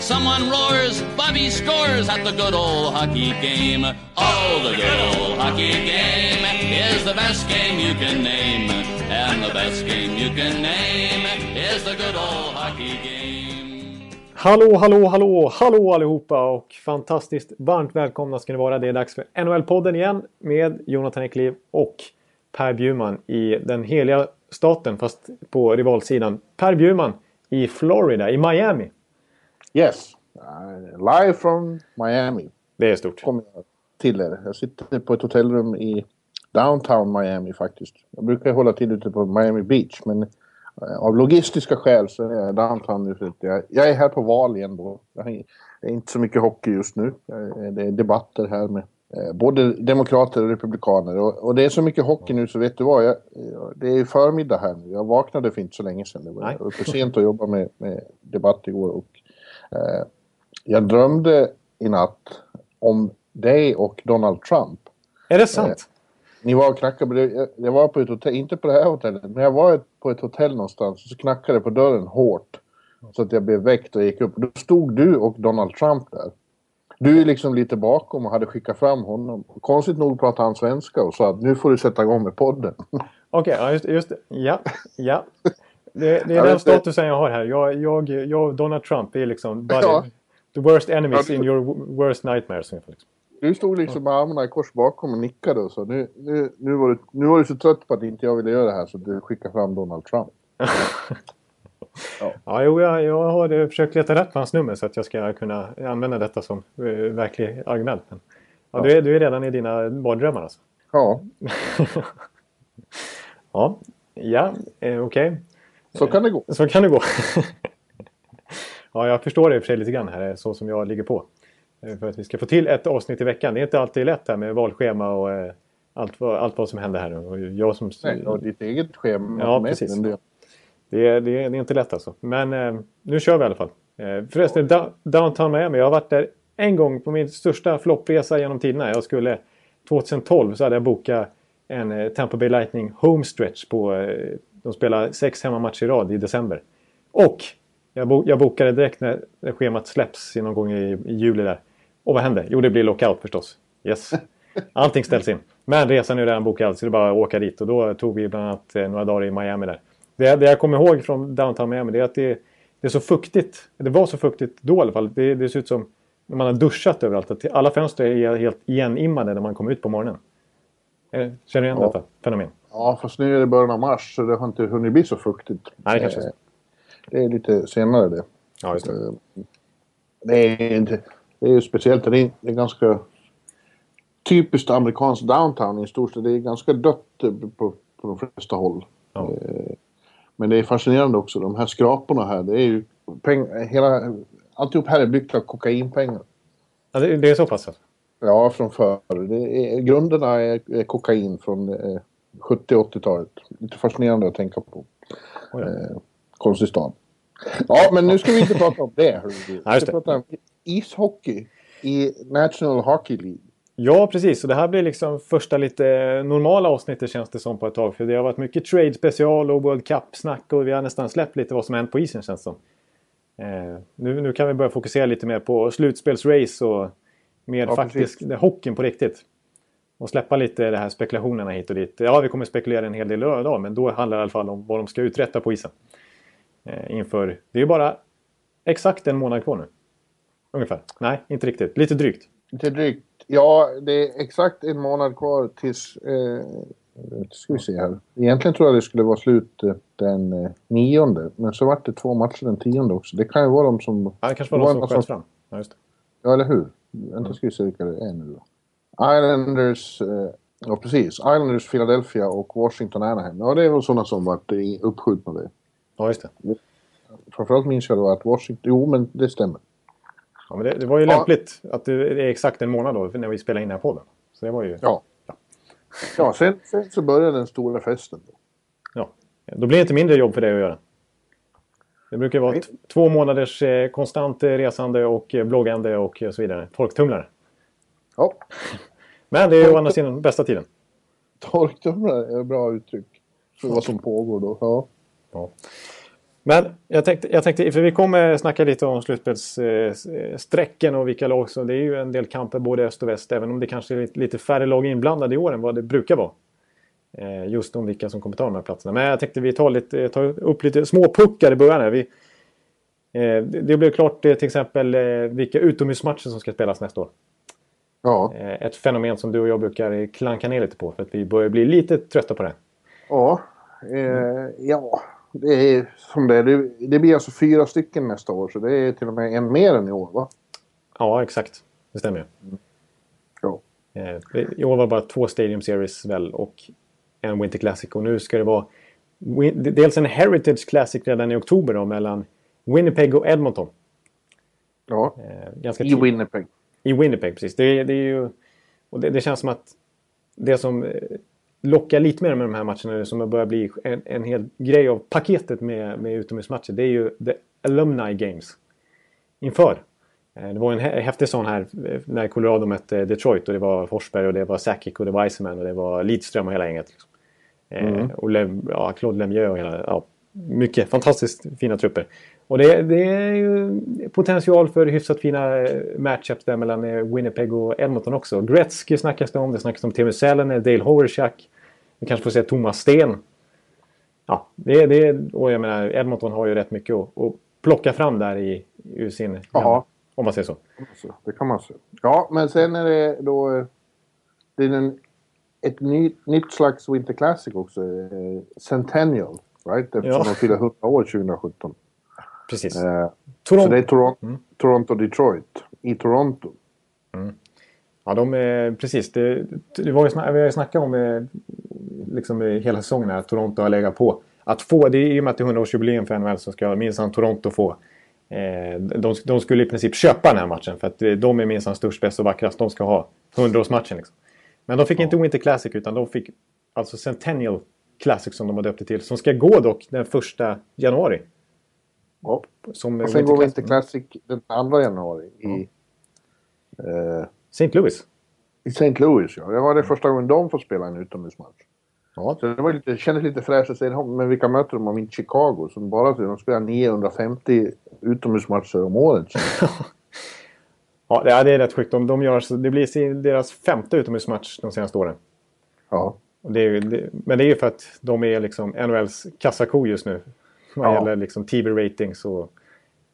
Someone roars, Bobby scores at the good old hockey game. Oh, the good old hockey game is the best game you can name. And the best game you can name is the good old hockey game. Hallå, hallå, hallå, hallå allihopa och fantastiskt varmt välkomna ska ni vara. Det är dags för NHL-podden igen med Jonathan Ekliv och Per Bjurman i den heliga staten fast på rivalsidan. Per Bjurman i Florida, i Miami. Yes, uh, live from Miami. Det är stort. Kommer jag till er. Jag sitter på ett hotellrum i downtown Miami faktiskt. Jag brukar hålla till ute på Miami Beach men uh, av logistiska skäl så är jag downtown nu. för Jag, jag är här på val igen då. Jag är, inte så mycket hockey just nu. Det är debatter här med eh, både demokrater och republikaner. Och, och det är så mycket hockey nu så vet du vad, jag, det är förmiddag här nu. Jag vaknade för inte så länge sedan. Jag var uppe sent och jobbade med, med debatt igår. Och, jag drömde i natt om dig och Donald Trump. Är det sant? Ni var och knackade. Jag, var på ett hotell, inte på det här hotellet, men jag var på ett hotell någonstans och så knackade på dörren hårt. Så att jag blev väckt och gick upp. Då stod du och Donald Trump där. Du är liksom lite bakom och hade skickat fram honom. Konstigt nog pratade han svenska och sa att nu får du sätta igång med podden. Okej, ja, just, just det. Ja, ja. Det, det är Jag den statusen jag har här. Jag, jag, jag och Donald Trump är liksom buddy, Ja. the worst enemies Ja, in your worst nightmares. Liksom. Du stod liksom med armarna i kors bakom och nickade och sa nu, nu, nu, var du, nu var du så trött på att inte jag ville göra det här så du skickade fram Donald Trump. Ja, jo, jag, jag har eh, försökt leta rätt på hans nummer så att jag ska kunna använda detta som eh, verklig argument. Men, ja, Du, är, du är redan i dina mardrömmar alltså? Ja, Ja, ja eh, okej. Så kan det gå. Så kan det gå. ja, jag förstår det i och för sig lite grann här, så som jag ligger på. Eh, För att vi ska få till ett avsnitt i veckan. Det är inte alltid lätt här med valschema och eh, allt, vad, allt vad som händer här nu. Och jag som... Nej, har ditt eget schema. Ja, precis. det- Det är, det, är, det är inte lätt alltså. Men eh, nu kör vi i alla fall. Eh, förresten, da, Downtown Miami. Jag har varit där en gång på min största floppresa genom tiderna. Jag skulle 2012 så hade jag bokat en eh, Tampa Bay Lightning homestretch på... De spelar sex hemmamatcher i rad i december. Och jag, bo, jag bokade direkt när schemat släpps någon gång i, i juli där. Och vad hände? Jo, det blir lockout förstås. Yes. Allting ställs in. Men resan är redan bokad så det är bara att åka dit. Och då tog vi bland annat eh, några dagar i Miami där. Det, det jag kommer ihåg från downtown Miami det är att det, det är så fuktigt. Det var så fuktigt då i alla fall. Det, det ser ut som när man har duschat överallt. Att alla fönster är helt igenimmade när man kommer ut på morgonen. Eh, Känner du igen Ja. detta fenomen? Ja, fast nu är det början av mars så det har inte hunnit bli så fuktigt. Nej, det kanske är Eh. Det är lite senare det. Ja, just det. Eh, Det är, inte, det är ju speciellt, det är, det är ganska typiskt amerikanskt downtown i en storstad. Det är ganska dött på, på de flesta håll. Ja. Men det är fascinerande också, de här skraporna här. Det är ju peng, hela, alltihop här är byggt av kokainpengar. Ja, det, det är så pass alltså. Ja, från förr. Är, grunderna är, kokain från eh, 70-80-talet. Lite fascinerande att tänka på. Oj då. Eh, konstig stad. Ja, men nu ska vi inte prata om det. Vi Ja, ska det. prata om ishockey i National Hockey League. Ja, precis. Och det här blir liksom första lite normala avsnittet känns det som på ett tag. För det har varit mycket trade special och World Cup-snack och vi har nästan släppt lite vad som hänt på isen känns det som. Eh, nu, nu kan vi börja fokusera lite mer på slutspelsrace och mer Ja, faktiskt det, hockeyn på riktigt. Och släppa lite det här spekulationerna hit och dit. Ja, vi kommer spekulera en hel del idag men då handlar det i alla fall om vad de ska uträtta på isen. Eh, inför... Det är bara exakt en månad kvar nu. Ungefär. Nej, inte riktigt. Lite drygt. Lite drygt. Ja, det är exakt en månad kvar tills... Eh, ska vi se här. Egentligen tror jag det skulle vara slut eh, den eh, nionde. Men så vart det två matcher den tionde också. Det kan ju vara de som... Ja, det kanske var var som sköt fram. Ja, just det. Ja, eller hur? Vänta, ska vi se vilka det är nu då. Islanders... Eh, ja, precis. Islanders, Philadelphia och Washington Anaheim. Ja, det är väl sådana som vart i- uppskjutna det. Ja, just det. Framförallt minns jag då att Washington... Jo, men det stämmer. Ja, men det, det var ju Ja. lämpligt att det är exakt en månad då när vi spelar in den här podden. Så det var ju... Ja. Ja, sen, sen så började den stora festen. Då. Ja. Då blir det inte mindre jobb för dig att göra. Det brukar vara två månaders eh, konstant resande och eh, bloggande och så vidare. Torktumlare. Ja. Men det är ju å andra sidan bästa tiden. Torktumlare är ett bra uttryck. För vad som pågår då. Ja. ja. Men jag tänkte, jag tänkte, för vi kommer snacka lite om slutspelssträcken och vilka lag som... Det är ju en del kamper både öst och väst, även om det kanske är lite färre lag inblandade i år än vad det brukar vara. Eh, just om vilka som kommer ta de här platserna. Men jag tänkte vi tar, lite, tar upp lite små puckar i början här. Vi, eh, det blev klart eh, till exempel vilka utomhusmatcher som ska spelas nästa år. Ja. Ett fenomen som du och jag brukar klanka ner lite på för att vi börjar bli lite trötta på det. Ja, eh, ja det är som det är. Det, det blir alltså fyra stycken nästa år så det är till och med en mer än i år va? Ja, exakt. Det stämmer ju. Mm. Ja. I år var det bara två Stadium Series väl och en Winter Classic. Och nu ska det vara dels en Heritage Classic redan i oktober då, mellan Winnipeg och Edmonton. Ja, eh, ganska i Winnipeg. I Winnipeg, precis. Det, det är ju, och det, det, känns som att det som eh, lockar lite mer med de här matcherna som börjar bli en, en hel grej av paketet med, med utomhusmatcher. Det är ju The Alumni Games. Inför. Eh, det var en häftig sån här eh, när Colorado mötte Detroit och det var Forsberg och det var Sakic och det var Iceman och det var Lidström och hela gänget. Liksom. Mm. Och Lem, ja, Claude Lemieux och hela... Ja, mycket fantastiskt fina trupper. Och det, det, är ju potential för hyfsat fina matchups där mellan Winnipeg och Edmonton också. Gretzky snackas det om, det snackas om Teemu Selänne, Dale Hoverchak. Vi kanske får se Thomas Sten. Ja, det, det, och jag menar Edmonton har ju rätt mycket att, att plocka fram där i, ur sin... Ja. Om man säger så. Det kan man säga. Ja, men sen är det då... Det är en, ett ny, nytt slags Winter Classic också. Eh, Centennial, right? Eftersom ja. de fyller 100 år 2017. Precis. Eh, Toronto. Så det är Toronto, mm. Toronto-Detroit i Toronto. Mm. Ja, de är precis. Det, det var ju, vi har ju snackat om eh, liksom hela säsongen att Toronto har legat på. Att få, det är i och med att det är 100-årsjubileum för NHL så ska minsann Toronto få. Eh, de, de, skulle i princip köpa den här matchen för att eh, de är minsann störst, bäst och vackrast. De ska ha 100-årsmatchen. Liksom. Men de fick ja. inte Winter Classic utan de fick alltså Centennial Classic som de har döpt det till. Som ska gå dock den första januari. Ja. Som och sen går Winter Classic den 2 januari i... Eh, St. Louis. I St. Louis, ja. Det var det första gången de får spela en utomhusmatch. Ja. Så det var lite, kändes lite fräscht att dem. Men vilka möter de om inte Chicago? Som bara de spelar 950 utomhusmatcher om året. ja, det är rätt sjukt. De, de gör, det blir deras femte utomhusmatch de senaste åren. Ja. Det är, det, men det är ju för att de är liksom NHLs kassako just nu. Vad ja. gäller liksom TV-ratings och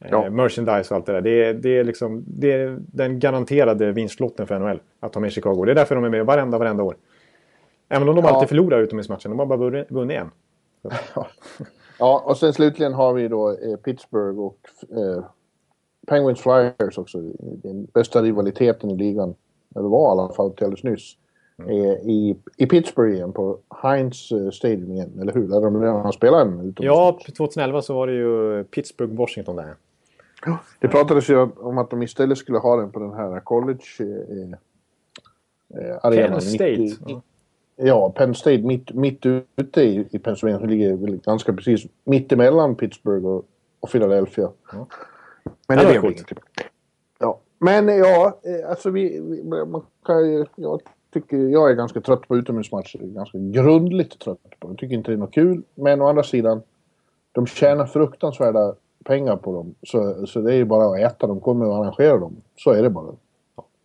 eh, ja. merchandise och allt det där. Det är, det, är liksom, det är den garanterade vinstlotten för NHL att ha med Chicago. Det är därför de är med varenda, varenda år. Även om de ja. alltid förlorar utomhusmatchen. De har bara vunnit en. ja, och sen slutligen har vi då eh, Pittsburgh och eh, Penguins Flyers också. Den bästa rivaliteten i ligan. Eller var i alla fall till alldeles nyss. Mm. Eh, i, I Pittsburgh igen på Heinz eh, Stadium igen, eller hur? Där de redan har spelat en Ja, 2011 så var det ju Pittsburgh-Washington där. Det pratades ju om att de istället skulle ha den på den här college... Eh, eh, arenan. Penn State. I, ja. Penn State mitt, mitt ute i, i Pennsylvania som ligger ganska precis mitt emellan Pittsburgh och, och Philadelphia. Ja. Men det, det är coolt. Ja. Men ja, eh, alltså vi, vi man kan jag tycker jag är ganska trött på utomhusmatcher. Ganska grundligt trött på Jag tycker inte det är något kul. Men å andra sidan, de tjänar fruktansvärda pengar på dem. Så, så det är ju bara att äta. De kommer att arrangera dem. Så är det bara.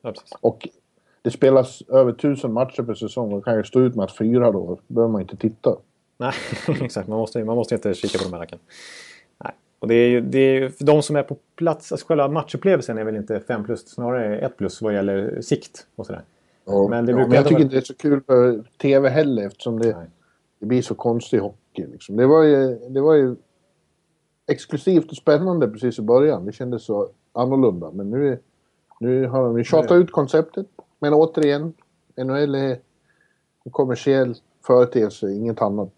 Ja, och det spelas över tusen matcher per säsong och kan ju stå ut med att fyra då behöver man inte titta. Nej, exakt. Man måste, man måste inte kika på de här racken. Nej. Och det är ju, det är för de som är på plats, alltså själva matchupplevelsen är väl inte 5 plus, snarare 1 plus vad gäller sikt och sådär. Ja, men, det ja, men jag tycker inte det är så kul för TV heller eftersom det, det blir så konstig hockey. Liksom. Det, var ju, det var ju exklusivt och spännande precis i början. Det kändes så annorlunda. Men nu, nu har de ju tjatat ut konceptet. Men återigen, NHL är en kommersiell företeelse, inget annat.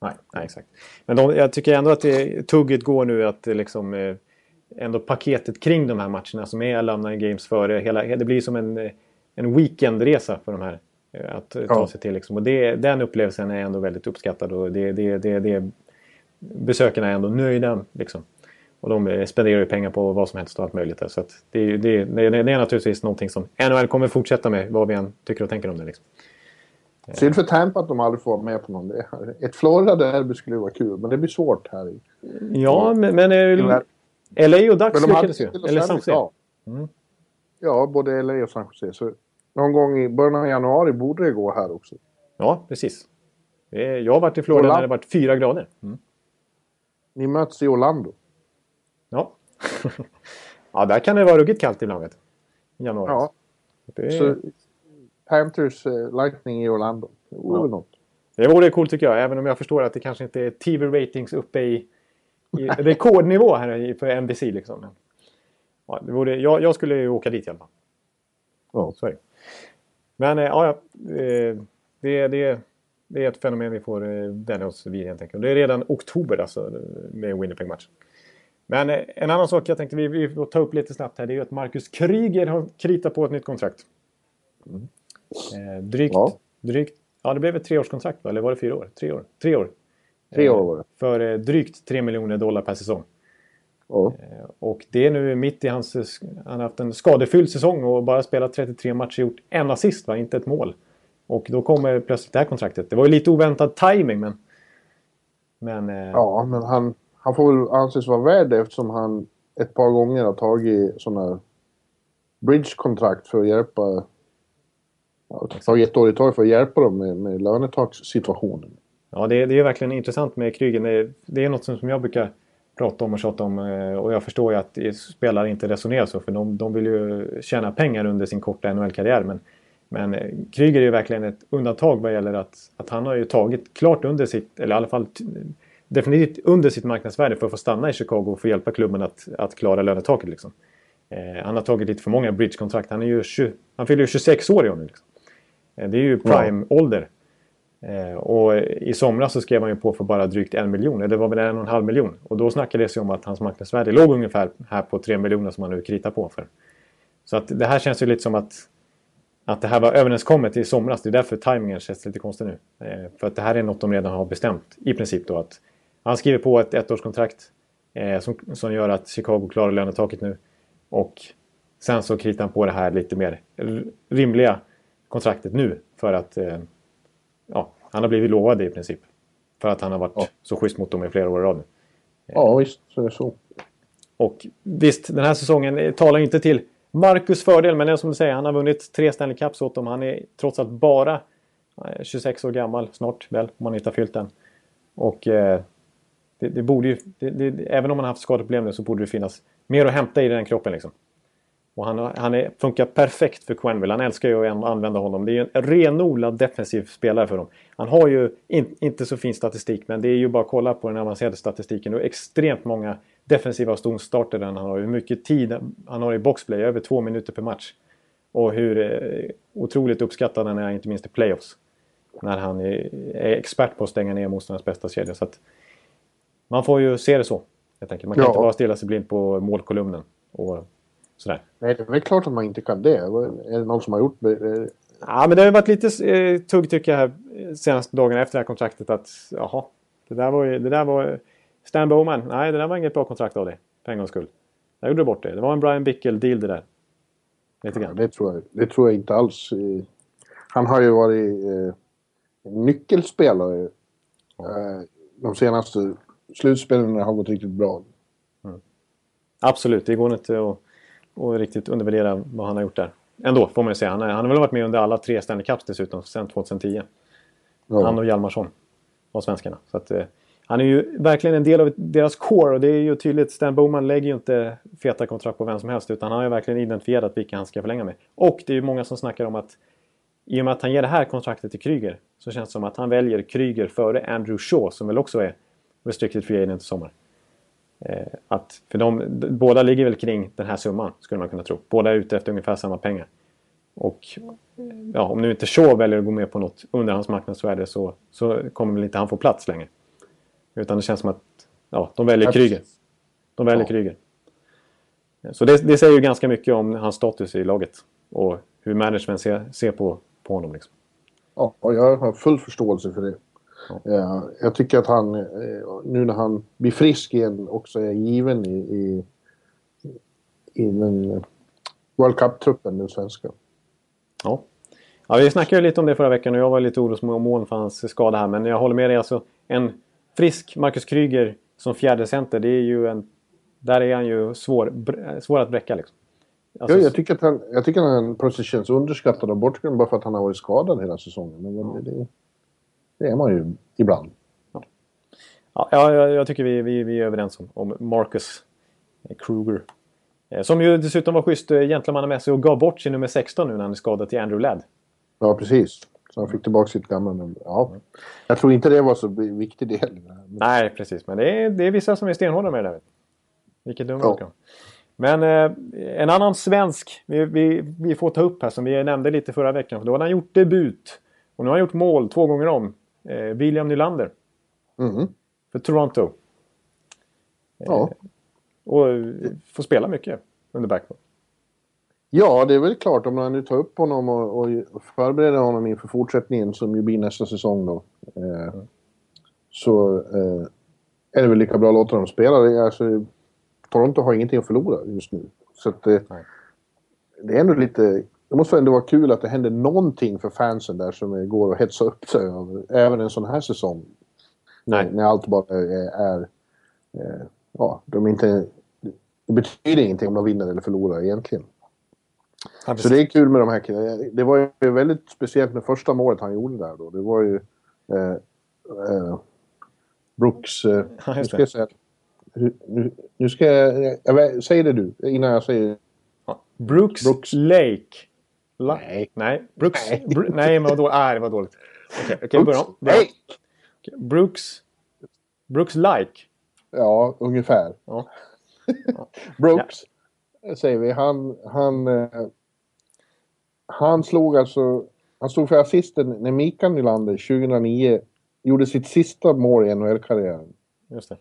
Nej, nej exakt. Men de, jag tycker ändå att det, tugget går nu att liksom, eh, ändå paketet kring de här matcherna som är Alumni Games före. Hela, det blir som en, en weekendresa för de här eh, att ja. ta sig till. Liksom. Och det, den upplevelsen är ändå väldigt uppskattad och det, det, det, det besökarna är ändå nöjda. Liksom. Och de spenderar ju pengar på vad som helst och allt möjligt. Där. Så det, det, det, det är naturligtvis någonting som NHL kommer fortsätta med, vad vi än tycker och tänker om det. Liksom. Synd för Tampa att de aldrig får vara med på någon. Ett Florida-derby skulle vara kul, men det blir svårt här. I. Ja, men, men eh, LA och Ducks Men de hade lyckades ju. Eller San Jose. Ja. Mm. ja, både LA och San Jose. Så någon gång i början av januari borde det gå här också. Ja, precis. Det är- Jag har varit i Florida Orlando. när det varit fyra grader. Mm. Ni möts i Orlando. Ja. ja, där kan det vara ruggigt kallt ibland. Vet du. I januari. Ja, Det, så Panthers eh, Lightning i Orlando. Det vore Ja. väl något. det vore coolt tycker jag. Även om jag förstår att det kanske inte är TV-ratings uppe i, i rekordnivå här för NBC. Liksom. Men, ja, det vore, jag, jag skulle ju åka dit i alla fall. Ja. Så är det. Men eh, ja, ja, eh, det, det, det är ett fenomen vi får eh, vänja oss vid helt enkelt. Det är redan oktober alltså med Winnipeg-matchen. Men eh, en annan sak jag tänkte vi, vi ta upp lite snabbt här. Det är ju att Marcus Kryger har kritat på ett nytt kontrakt. Eh, drygt, Ja. drygt... Ja, det blev ett treårskontrakt va? Eller var det fyra år? Tre år? Tre år. Tre Eh, år var det. För eh, drygt 3 miljoner dollar per säsong. Ja. Och det är nu mitt i hans... Han har haft en skadefylld säsong och bara spelat 33 matcher gjort en assist, va? inte ett mål. Och då kommer plötsligt det här kontraktet. Det var ju lite oväntad timing men... Men... ja, men han, han får väl anses vara värd det eftersom han ett par gånger har tagit sådana bridge-kontrakt för att hjälpa... Ja, tagit ett år i taget för att hjälpa dem med, med lönetakssituationen. Ja, det, det är verkligen intressant med Kryger. Det, det är något som jag brukar prata om och tjata om. Eh, och jag förstår ju att spelare inte resonerar så. För de, de vill ju tjäna pengar under sin korta NHL-karriär. Men, men eh, Kryger är ju verkligen ett undantag vad gäller att, att han har ju tagit klart under sitt, eller i alla fall definitivt under sitt marknadsvärde för att få stanna i Chicago och få hjälpa klubben att, att klara lönetaket. Liksom. Eh, han har tagit lite för många bridge-kontrakt. Han, är ju 20, han fyller ju 26 år i år nu. Liksom. Eh, det är ju prime-ålder. Eh, och i somras så skrev han ju på för bara drygt en miljon, eller det var väl en och en halv miljon. Och då snackades det om att hans marknadsvärde låg ungefär här på tre miljoner som han nu kritar på för. Så att det här känns ju lite som att, att det här var överenskommet i somras. Det är därför tajmingen känns lite konstig nu. Eh, för att det här är något de redan har bestämt i princip då att han skriver på ett ettårskontrakt eh, som, som gör att Chicago klarar lönetaket nu. Och sen så kritar han på det här lite mer rimliga kontraktet nu för att eh, ja, han har blivit lovad det i princip. För att han har varit Ja. så schysst mot dem i flera år i rad nu. Ja, visst. Så är det så. Och visst, den här säsongen eh, talar ju inte till Marcus fördel, men det är som du säger, han har vunnit tre Stanley Cups åt dem. Han är trots allt bara eh, 26 år gammal, snart väl, om han inte har fyllt den. Och eh, det, det borde ju, det, det, även om han har haft skadeproblem nu så borde det finnas mer att hämta i den kroppen liksom. Och han, han är, funkar perfekt för Quenneville. Han älskar ju att använda honom. Det är ju en renodlad defensiv spelare för dem. Han har ju in, inte så fin statistik, men det är ju bara att kolla på den avancerade statistiken. Det är extremt många defensiva stonstarter han har. Hur mycket tid han har i boxplay, över två minuter per match. Och hur eh, otroligt uppskattad han är, inte minst i playoffs. När han är, är expert på att stänga ner motståndarens bästa kedja. Så att man får ju se det så. helt enkelt. Man kan Ja. inte bara stirra sig blind på målkolumnen. Och sådär. Nej, det är väl klart att man inte kan det. Är det någon som har gjort det? Ja, men det har varit lite eh, tugg tycker jag här senaste dagarna efter det här kontraktet att jaha, det där var ju, det där var Stan Bowman, nej det där var inget bra kontrakt av dig för en gångs skull. Där gjorde du bort det. Det var en Brian Bickle-deal det där. Lite Ja, grann. det, tror jag, det tror jag inte alls. eh. Han har ju varit eh, nyckelspelare eh, de senaste slutspelen har gått riktigt bra. Absolut, det går inte att, att riktigt undervärdera vad han har gjort där. Ändå, får man ju säga. Han, är, han har väl varit med under alla tre Stanley Cups dessutom, sedan 2010. Ja. Han och Hjalmarsson var svenskarna. Så att, eh, han är ju verkligen en del av deras core och det är ju tydligt. Stan Bowman lägger ju inte feta kontrakt på vem som helst utan han har ju verkligen identifierat vilka han ska förlänga med. Och det är ju många som snackar om att i och med att han ger det här kontraktet till Kryger så känns det som att han väljer Kryger före Andrew Shaw som väl också är restricted free agent i sommar. Eh, att, för de, båda ligger väl kring den här summan skulle man kunna tro. Båda är ute efter ungefär samma pengar. Och ja, om nu inte Shaw väljer att gå med på något under hans marknadsvärde så, så kommer väl inte han få plats längre. Utan det känns som att ja, de väljer Kryger. De väljer Ja. Kryger. Så det, det säger ju ganska mycket om hans status i laget. Och hur management ser, ser på, på honom. Liksom. Ja, och jag har full förståelse för det. Ja. jag tycker att han, eh, nu när han blir frisk igen, också är given i, i, i den World Cup-truppen, den svenska. Ja. ja, vi snackade lite om det förra veckan och jag var lite orosmoln för hans skada här. Men jag håller med dig. Alltså, en frisk Marcus Kryger som fjärde center, det är ju en... Där är han ju svår, svår att bräcka liksom. Alltså, ja, jag tycker att han, jag tycker att han plötsligt känns underskattad av Bortgren bara för att han har varit skadad hela säsongen. Men ja. det, det, är man ju ibland. Ja, ja jag, jag tycker vi, vi, vi är överens om, om Marcus Kruger. Eh, som ju dessutom var schysst eh, gentlemannamässig och gav bort sin nummer 16 nu när han är skadad till Andrew Ladd. Ja, precis. Så han fick tillbaka sitt gamla nummer. Ja. Jag tror inte det var så viktig del. Nej, precis. Men det är, det är vissa som är stenhårda med det där. Vilket dumt ja. Men eh, en annan svensk vi, vi, vi, får ta upp här som vi nämnde lite förra veckan. För då hade han gjort debut. Och nu har han gjort mål två gånger om. Eh, William Nylander. Mm. För Toronto. Ja. Eh, och får spela mycket under backman. Ja, det är väl klart om man nu tar upp honom och, och förbereder honom inför fortsättningen som ju blir nästa säsong då. Eh, mm. Så eh, är det väl lika bra att låta dem spela. Alltså, Toronto har ingenting att förlora just nu. Så att, eh, det är ändå lite... Det måste ändå vara kul att det händer någonting för fansen där som går att hetsa upp sig över. Även en sån här säsong. Nej. När allt bara är... är eh, ja, de inte... Det betyder ingenting om de vinner eller förlorar egentligen. Ja, så det är kul med de här killarna. Det var ju väldigt speciellt med första målet han gjorde där då. Det var ju... Eh, eh, Brooks... Eh, ja, ska jag säga, nu, nu ska jag... jag säg det du innan jag säger... Brooks, Brooks. Lake. La nej. Nej. Brooks... Nej, Br nej men vad dåligt. Ah, det var dåligt. Okej, okay, okay, börja om. Nej! Okay. Brooks... Brooks Like. Ja, ungefär. Ja. Brooks, ja. säger vi. Han... Han, eh, han slog alltså... Han stod för assisten när Mikael Nylander 2009 gjorde sitt sista mål i NHL-karriären. Just det.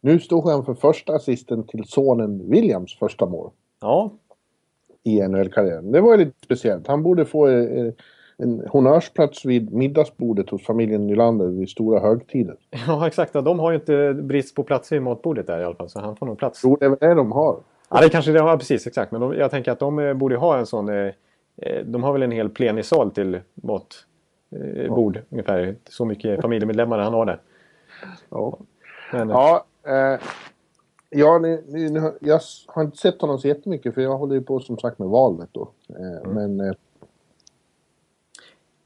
Nu stod han för första assisten till sonen Williams första mål. Ja. I NHL-karriären. Det var ju lite speciellt. Han borde få eh, en honnörsplats vid middagsbordet hos familjen Nylander vid stora högtider. Ja, exakt. De har ju inte brist på plats vid matbordet där i alla fall, så han får nog plats. Jo, det är väl det de har. Ja, det kanske det har, precis, exakt. Men de, jag tänker att de eh, borde ha en sån... Eh, de har väl en hel plenisal till matbord, ja. ungefär. Så mycket familjemedlemmar han har där. Ja. Men, ja, Eh, ja, ni, ni, jag har inte sett honom så jättemycket för jag håller ju på som sagt med valet då. Eh, mm. Men... Eh,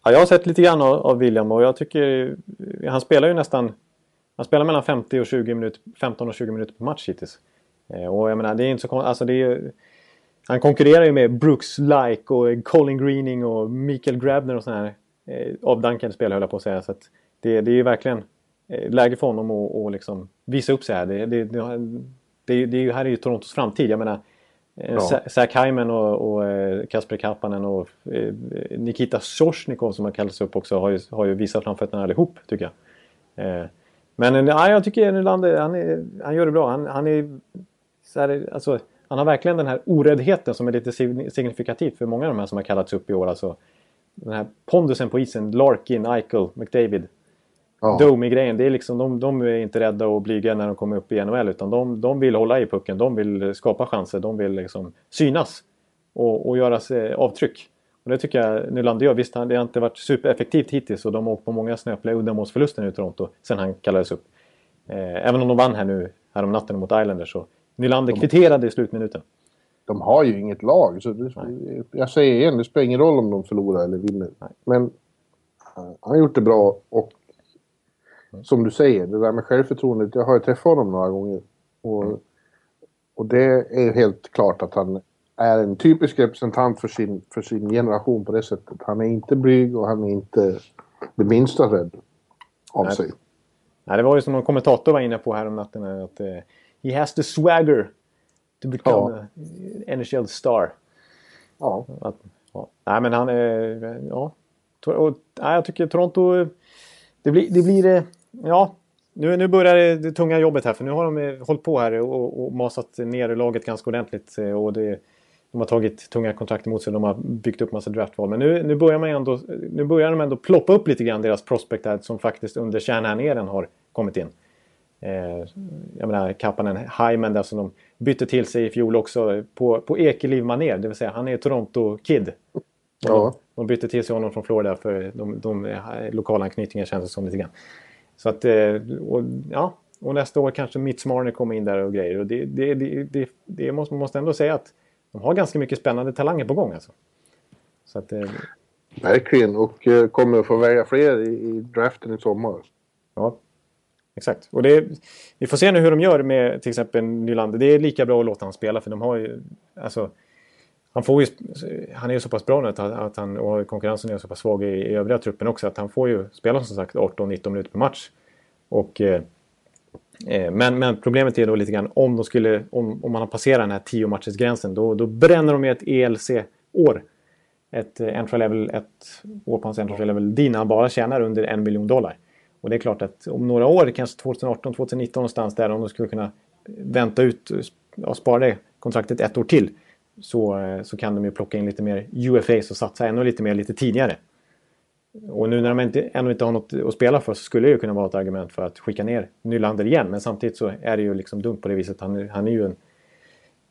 ja, jag har sett lite grann av, av, William och jag tycker han spelar ju nästan han spelar mellan 50 och 20 minuter, 15 och 20 minuter per match hittills. Eh, och jag menar, det är inte så alltså det är, Han konkurrerar ju med Brooks Like och Colin Greening och Mikael Grabner och sådana här eh, avdankade spelare höll jag på att säga. Så att det, det är ju verkligen Eh, läge för honom att och liksom visa upp sig här. Det, det, det, det, det här är ju Torontos framtid. Jag menar, eh, ja. Zach Hyman och, och eh, Kasper Kapanen och Nikita Sorsnikov som har kallats upp också har ju, har ju visat framfötterna allihop tycker jag. Men ja, jag tycker Nylander, han, är, han gör det bra. Han, han är så här, alltså, han har verkligen den här oräddheten som är lite signifikativt för många av de här som har kallats upp i år. Alltså, den här pondusen på isen, Larkin, Eichel, McDavid. Ja. Domi-grejen, det är liksom, de, de är inte rädda och blyga när de kommer upp i NHL utan de, de vill hålla i pucken, de vill skapa chanser, de vill liksom synas och, och göra avtryck. Och det tycker jag Nylander gör. Visst, det har inte varit supereffektivt hittills och de har åkt på många snöpliga uddamålsförluster nu i Toronto sen han kallades upp. Eh, även om de vann här nu härom natten mot Islanders så Nylander de, kvitterade i slutminuten. De har ju inget lag. Så det, jag säger igen, det spelar ingen roll om de förlorar eller vinner. Nej. Men uh, han har gjort det bra och som du säger, det där med självförtroendet. Jag har ju träffat honom några gånger. Och, mm. och det är helt klart att han är en typisk representant för sin, för sin generation på det sättet. Han är inte blyg och han är inte det minsta rädd av Nej. sig. Nej, det var ju som någon kommentator var inne på här om natten. Att uh, he has the swagger to become ja. NHL star. Ja. Att, ja. Nej, men han är... Ja. Och, nej, jag tycker Toronto... Det blir... Det blir eh, ja, nu, nu börjar det, det, tunga jobbet här för nu har de hållit på här och, och masat ner laget ganska ordentligt. Eh, och det, de har tagit tunga kontrakt emot sig. De har byggt upp massa draftval. Men nu, nu, börjar man ändå, nu börjar de ändå ploppa upp lite grann deras prospect här, som faktiskt under Shanahan-eran har kommit in. Eh, jag menar Kapanen, Hyman där som de bytte till sig i fjol också på, på Ekeliv maner det vill säga han är Toronto-kid. Ja. De, de bytte till sig honom från Florida för de, de lokala anknytningar känns det som lite grann. Så att, eh, och, ja, och nästa år kanske Mitch kommer in där och grejer. Och det, det, det, det, det måste, man måste ändå säga att de har ganska mycket spännande talanger på gång alltså. Så att, eh, Verkligen, och eh, kommer att få välja fler i, i draften i sommar. Ja, exakt. Och det, vi får se nu hur de gör med till exempel Nylander. Det är lika bra att låta honom spela för de har ju... Alltså, han, får ju, han är ju så pass bra nu att, att han, och konkurrensen är så pass svag i, i övriga truppen också att han får ju spela som sagt 18-19 minuter per match. Och, eh, eh, men, men problemet är då lite grann om, de skulle, om, om man har passerat den här 10 matchersgränsen då, då bränner de ju ett ELC-år. Ett eh, entry level, ett år på hans entry level D när han bara tjänar under en miljon dollar. Och det är klart att om några år, kanske 2018, 2019 någonstans där, om de skulle kunna vänta ut och spara det kontraktet ett år till så, eh, så kan de ju plocka in lite mer UFAs och satsa ännu lite mer lite tidigare. Och nu när de inte, ännu inte har något att spela för så skulle det ju kunna vara ett argument för att skicka ner Nylander igen. Men samtidigt så är det ju liksom dumt på det viset. Han, han är ju en...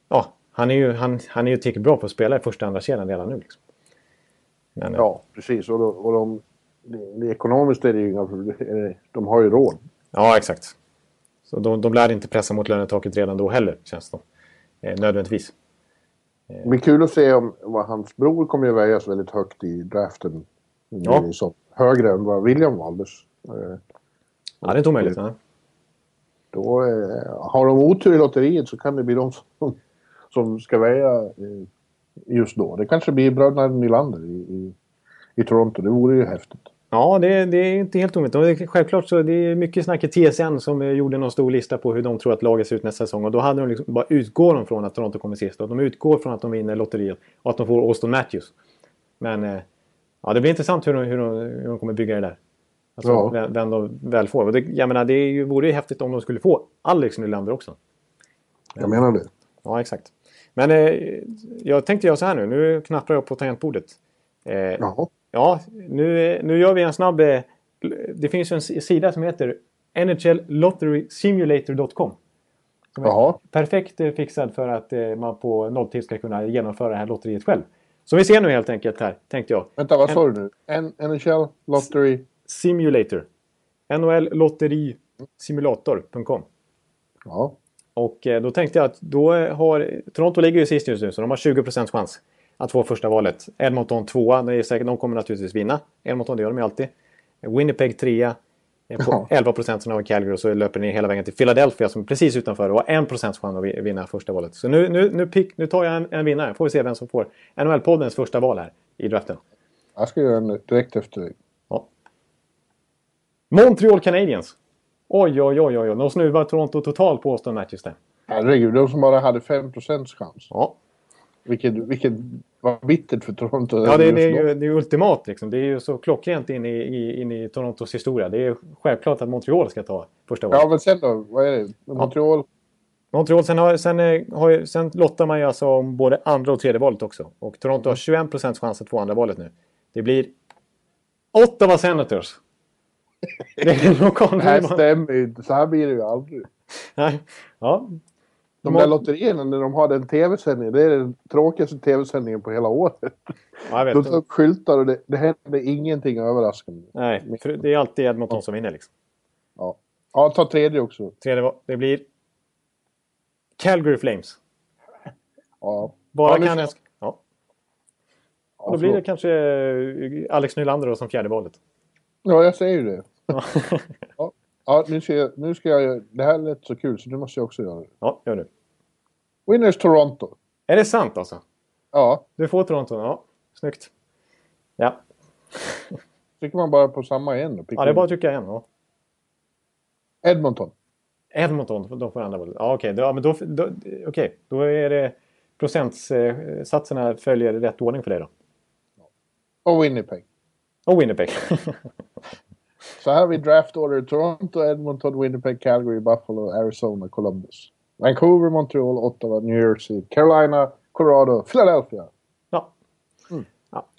Ja, han är ju, han, han är ju tillräckligt bra på att spela i första och andra kedjan redan nu. Liksom. Men, ja, precis. Och, de, och de, det, ekonomiskt är det ju inga De har ju råd. Ja, exakt. Så de, de lär inte pressa mot lönetaket redan då heller, känns det eh, Nödvändigtvis. Det blir kul att se om vad hans bror kommer att väjas väldigt högt i draften. Ja. Så, högre än vad William valdes. Ja, det är inte omöjligt. Ja. Då, eh, har de otur i lotteriet så kan det bli de som, som ska väja eh, just då. Det kanske blir bröderna Nylander i, i, i Toronto. Det vore ju häftigt. Ja, det, det är inte helt omöjligt. Självklart så det är mycket snack i TSN som eh, gjorde någon stor lista på hur de tror att laget ser ut nästa säsong. Och då hade de liksom, bara utgår de från att Toronto kommer sist. Och de utgår från att de vinner lotteriet och att de får Austin Matthews. Men eh, ja, det blir intressant hur de, hur de, hur de kommer bygga det där. Alltså ja. vem, vem de väl får. Och det, jag menar, det vore ju häftigt om de skulle få Alex Nylander också. Jag menar det. Ja, exakt. Men eh, jag tänkte göra så här nu. Nu knappar jag på tangentbordet. Eh, Jaha. Ja, nu, nu gör vi en snabb... Eh, det finns en sida som heter NHLLotterySimulator.com. Som är perfekt eh, fixad för att eh, man på nolltid ska kunna genomföra det här lotteriet själv. Så vi ser nu helt enkelt här, tänkte jag. Vänta, vad sa du nu? NHL Lottery... Simulator. NHL Lotterisimulator.com. Ja. Och då tänkte jag att då har... Toronto ligger ju sist just nu så de har 20% chans att få första valet. Edmonton tvåa, det är säkert, de kommer naturligtvis vinna. Edmonton, det gör de ju alltid. Winnipeg trea. På 11 procent av Calgary och så löper ni hela vägen till Philadelphia som är precis utanför och har 1 procents chans att vinna första valet. Så nu, nu, nu, pick, nu tar jag en, en vinnare. Får vi se vem som får NHL-poddens första val här i draften. Jag ska göra den direkt efter dig. Ja. Montreal Canadiens. Oj, oj, oj, oj. De snuvar Toronto totalt på Austin Matthews där. Herregud, de som bara hade 5 procents chans. Ja. Vilket, vilket var bittert för Toronto. Ja, det, det, är ju, det är ultimat liksom. Det är ju så klockrent in i, i, in i Torontos historia. Det är självklart att Montreal ska ta första valet. Ja, men sen då? Vad är det? Montreal? Ja. Montreal, sen, har, sen, har, sen lottar man ju alltså om både andra och tredje valet också. Och Toronto har 21 procents chans att få andra valet nu. Det blir Ottawa Senators. det är lokal Det här stämmer ju inte. Så här blir det ju aldrig. Nej. Ja, de där lotterierna när de har den tv-sändningen, det är den tråkigaste tv-sändningen på hela året. Ja. De tar upp skyltar och det, det händer ingenting överraskande. Nej, det är alltid Edmonton ja. som vinner liksom. Ja. Ja, ta tredje också. Tredje, det blir Calgary Flames. Ja. Bara ja, jag... Ja. Och då blir det kanske eh, Alex Nylander då som fjärde valet. Ja, jag säger ju det. ja. Ja, nu ska, jag, nu ska jag... Det här lät så kul så nu måste jag också göra det. Ja, gör det. Winners Toronto. Är det sant alltså? Ja. Du får Toronto, ja. Snyggt. Ja. Trycker man bara på samma en? Då, ja, det är bara att trycka en. Ja. Edmonton. Edmonton, de får andra valet. Ja, okej. Okay. Ja, då, då, okay. då är det procentsatserna följer rätt ordning för dig då. Och Winnipeg. Och Winnipeg. Så här har vi draft order Toronto, Edmonton, Winnipeg, Calgary, Buffalo, Arizona, Columbus. Vancouver, Montreal, Ottawa, New Jersey, Carolina, Colorado, Philadelphia. Ja. Mm.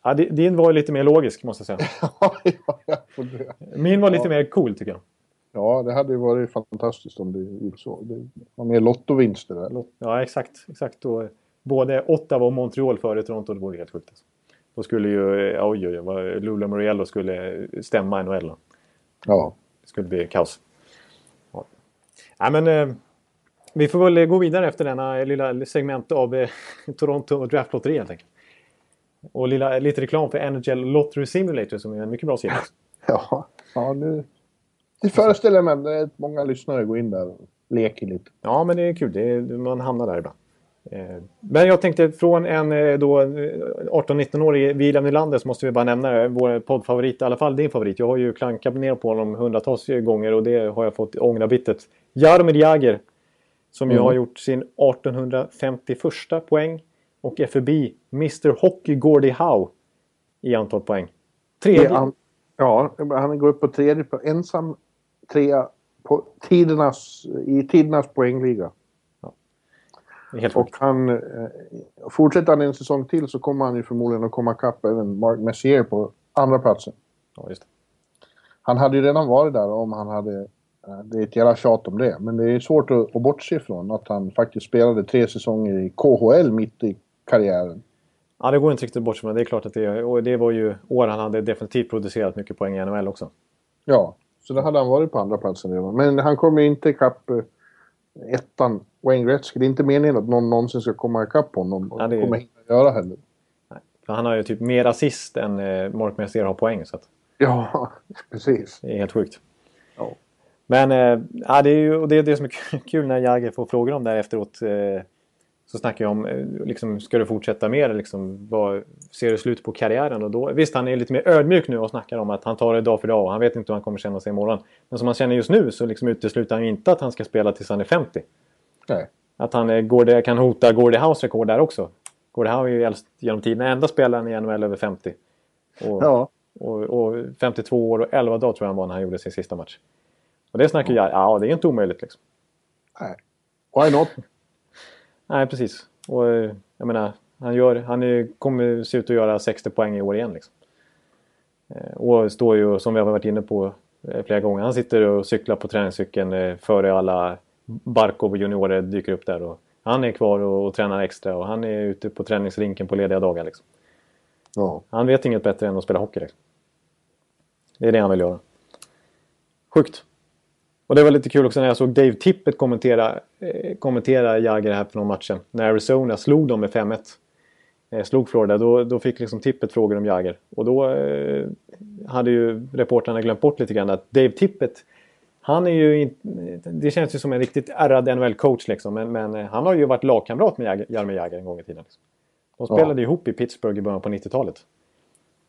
ja din var lite mer logisk måste jag säga. ja, Min var lite mer cool tycker jag. Ja, det hade ju varit fantastiskt om det gick så. Det var mer lottovinster där. Ja, exakt. exakt. Och både Ottawa och Montreal före Toronto, det vore helt sjukt. Alltså. Då skulle ju, oj oj oj, Lula Moriello skulle stämma NHL. Ja. Det skulle bli kaos. Ja. Nej, men eh, vi får väl gå vidare efter denna lilla segment av eh, Toronto Draftlotteri helt enkelt. Och lilla, lite reklam för NHL Lottery Simulator som är en mycket bra sida. Ja, ja nu... Det föreställer jag mig att många lyssnare går in där och leker lite. Ja, men det är kul. Det är, man hamnar där ibland. Eh, men jag tänkte från en 18-19-årig eh, William Nylander så måste vi bara nämna det. Vår poddfavorit, i alla fall din favorit. Jag har ju klankat ner på honom hundratals gånger och det har jag fått ångra bittert. Jaromir Jagr. Som mm. ju har gjort sin 1851 poäng och är förbi Mr Hockey Gordie Howe i antal poäng. Tredje. Ja, ja, han går upp på tredje, ensam trea på tidernas, i tidernas poängliga. Helt och han, eh, fortsätter han en säsong till så kommer han ju förmodligen att komma ikapp även Mark Messier på andra platsen. Ja, just det. Han hade ju redan varit där om han hade... Eh, det är ett jävla tjat om det, men det är svårt att, att bortse ifrån att han faktiskt spelade tre säsonger i KHL mitt i karriären. Ja, det går inte riktigt bort men det är klart att det, och det var ju år han hade definitivt producerat mycket poäng i NHL också. Ja, så då hade han varit på andra platsen redan. Men han kom ju inte ikapp eh, ettan Wayne Gretzky. Det är inte meningen att någon någonsin ska komma ikapp honom. Och ja, det kommer inte att göra heller. Nej, för han har ju typ mer assist än eh, Mark Messier har poäng. Så att... Ja, precis. Det är helt sjukt. Ja. Men eh, ja, det är ju det, är det som är kul när Jagger får frågor om det här efteråt. Eh, så snackar jag om, eh, liksom, ska du fortsätta mer? Liksom, vad, ser du slut på karriären? Och då, visst, han är lite mer ödmjuk nu och snackar om att han tar det dag för dag och han vet inte hur han kommer känna sig imorgon. Men som han känner just nu så liksom utesluter han ju inte att han ska spela tills han är 50. Nej. Att han är, Gordie, kan hota Gordie House rekord där också. Gordie Howe är ju äldst genom tiden, enda spelaren i NHL över 50. Och, ja. och, och, 52 år och 11 dagar tror jag han var när han gjorde sin sista match. Och det snackar ja. jag, ja det är inte omöjligt liksom. Nej. Why not? Nej, precis. Och jag menar, han, gör, han är, kommer se ut att göra 60 poäng i år igen. Liksom. Eh, och står ju, som vi har varit inne på eh, flera gånger, han sitter och cyklar på träningscykeln eh, före alla Barkov juniorer dyker upp där. Och han är kvar och, och tränar extra och han är ute på träningsrinken på lediga dagar. Liksom. Ja. Han vet inget bättre än att spela hockey. Liksom. Det är det han vill göra. Sjukt. Och det var lite kul också när jag såg Dave Tippett kommentera, eh, kommentera Jagger här för någon matchen. När Arizona slog dem med 5-1. Eh, slog Florida. Då, då fick liksom Tippett frågor om Jagger. Och då eh, hade ju reportrarna glömt bort lite grann att Dave Tippett han är ju inte... Det känns ju som en riktigt ärrad NHL-coach liksom. Men, men, eh, han har ju varit lagkamrat med Jaromir Jagr en gång i tiden. Liksom. De spelade ja. ihop i Pittsburgh i början på 90-talet.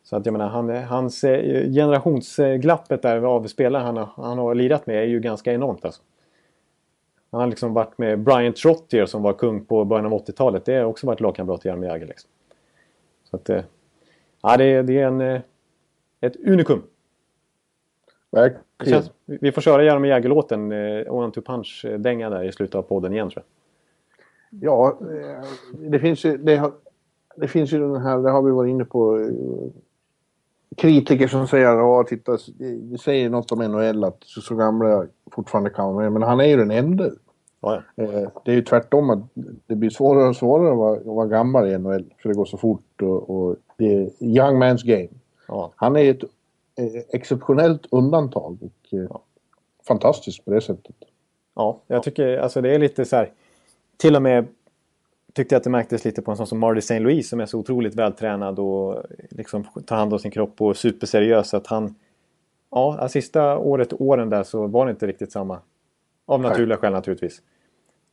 Så att jag menar, han, hans eh, generationsglappet där av spelare han har, han har lirat med är ju ganska enormt alltså. Han har liksom varit med Brian Trottier som var kung på början av 80-talet. Det har också varit lagkamrat till Jaromir Jagr liksom. Så att... Eh, ja, det, det är en... Ett unikum. Verkligen. Känns, vi får köra Jaromir Jagr-låten, eh, One to Punch-dänga där i slutet av podden igen tror jag. Ja, eh, det finns ju... Det, har, det finns ju den här, det har vi varit inne på, eh, kritiker som säger titta, det säger något om NHL att så, så gamla fortfarande kan vara men han är ju den enda. Ja, ja. Eh, det är ju tvärtom att det blir svårare och svårare att vara, att vara gammal i NHL för det går så fort och, och det är young man's game. Ja. Han är ett eh, exceptionellt undantag och ja. fantastiskt på det sättet. Ja, jag tycker alltså det är lite så här till och med tyckte jag att det märktes lite på en sån som Marty St. Louis som är så otroligt vältränad och liksom tar hand om sin kropp och superseriös. Att han, ja, sista året, åren där så var det inte riktigt samma. Av naturliga skäl naturligtvis.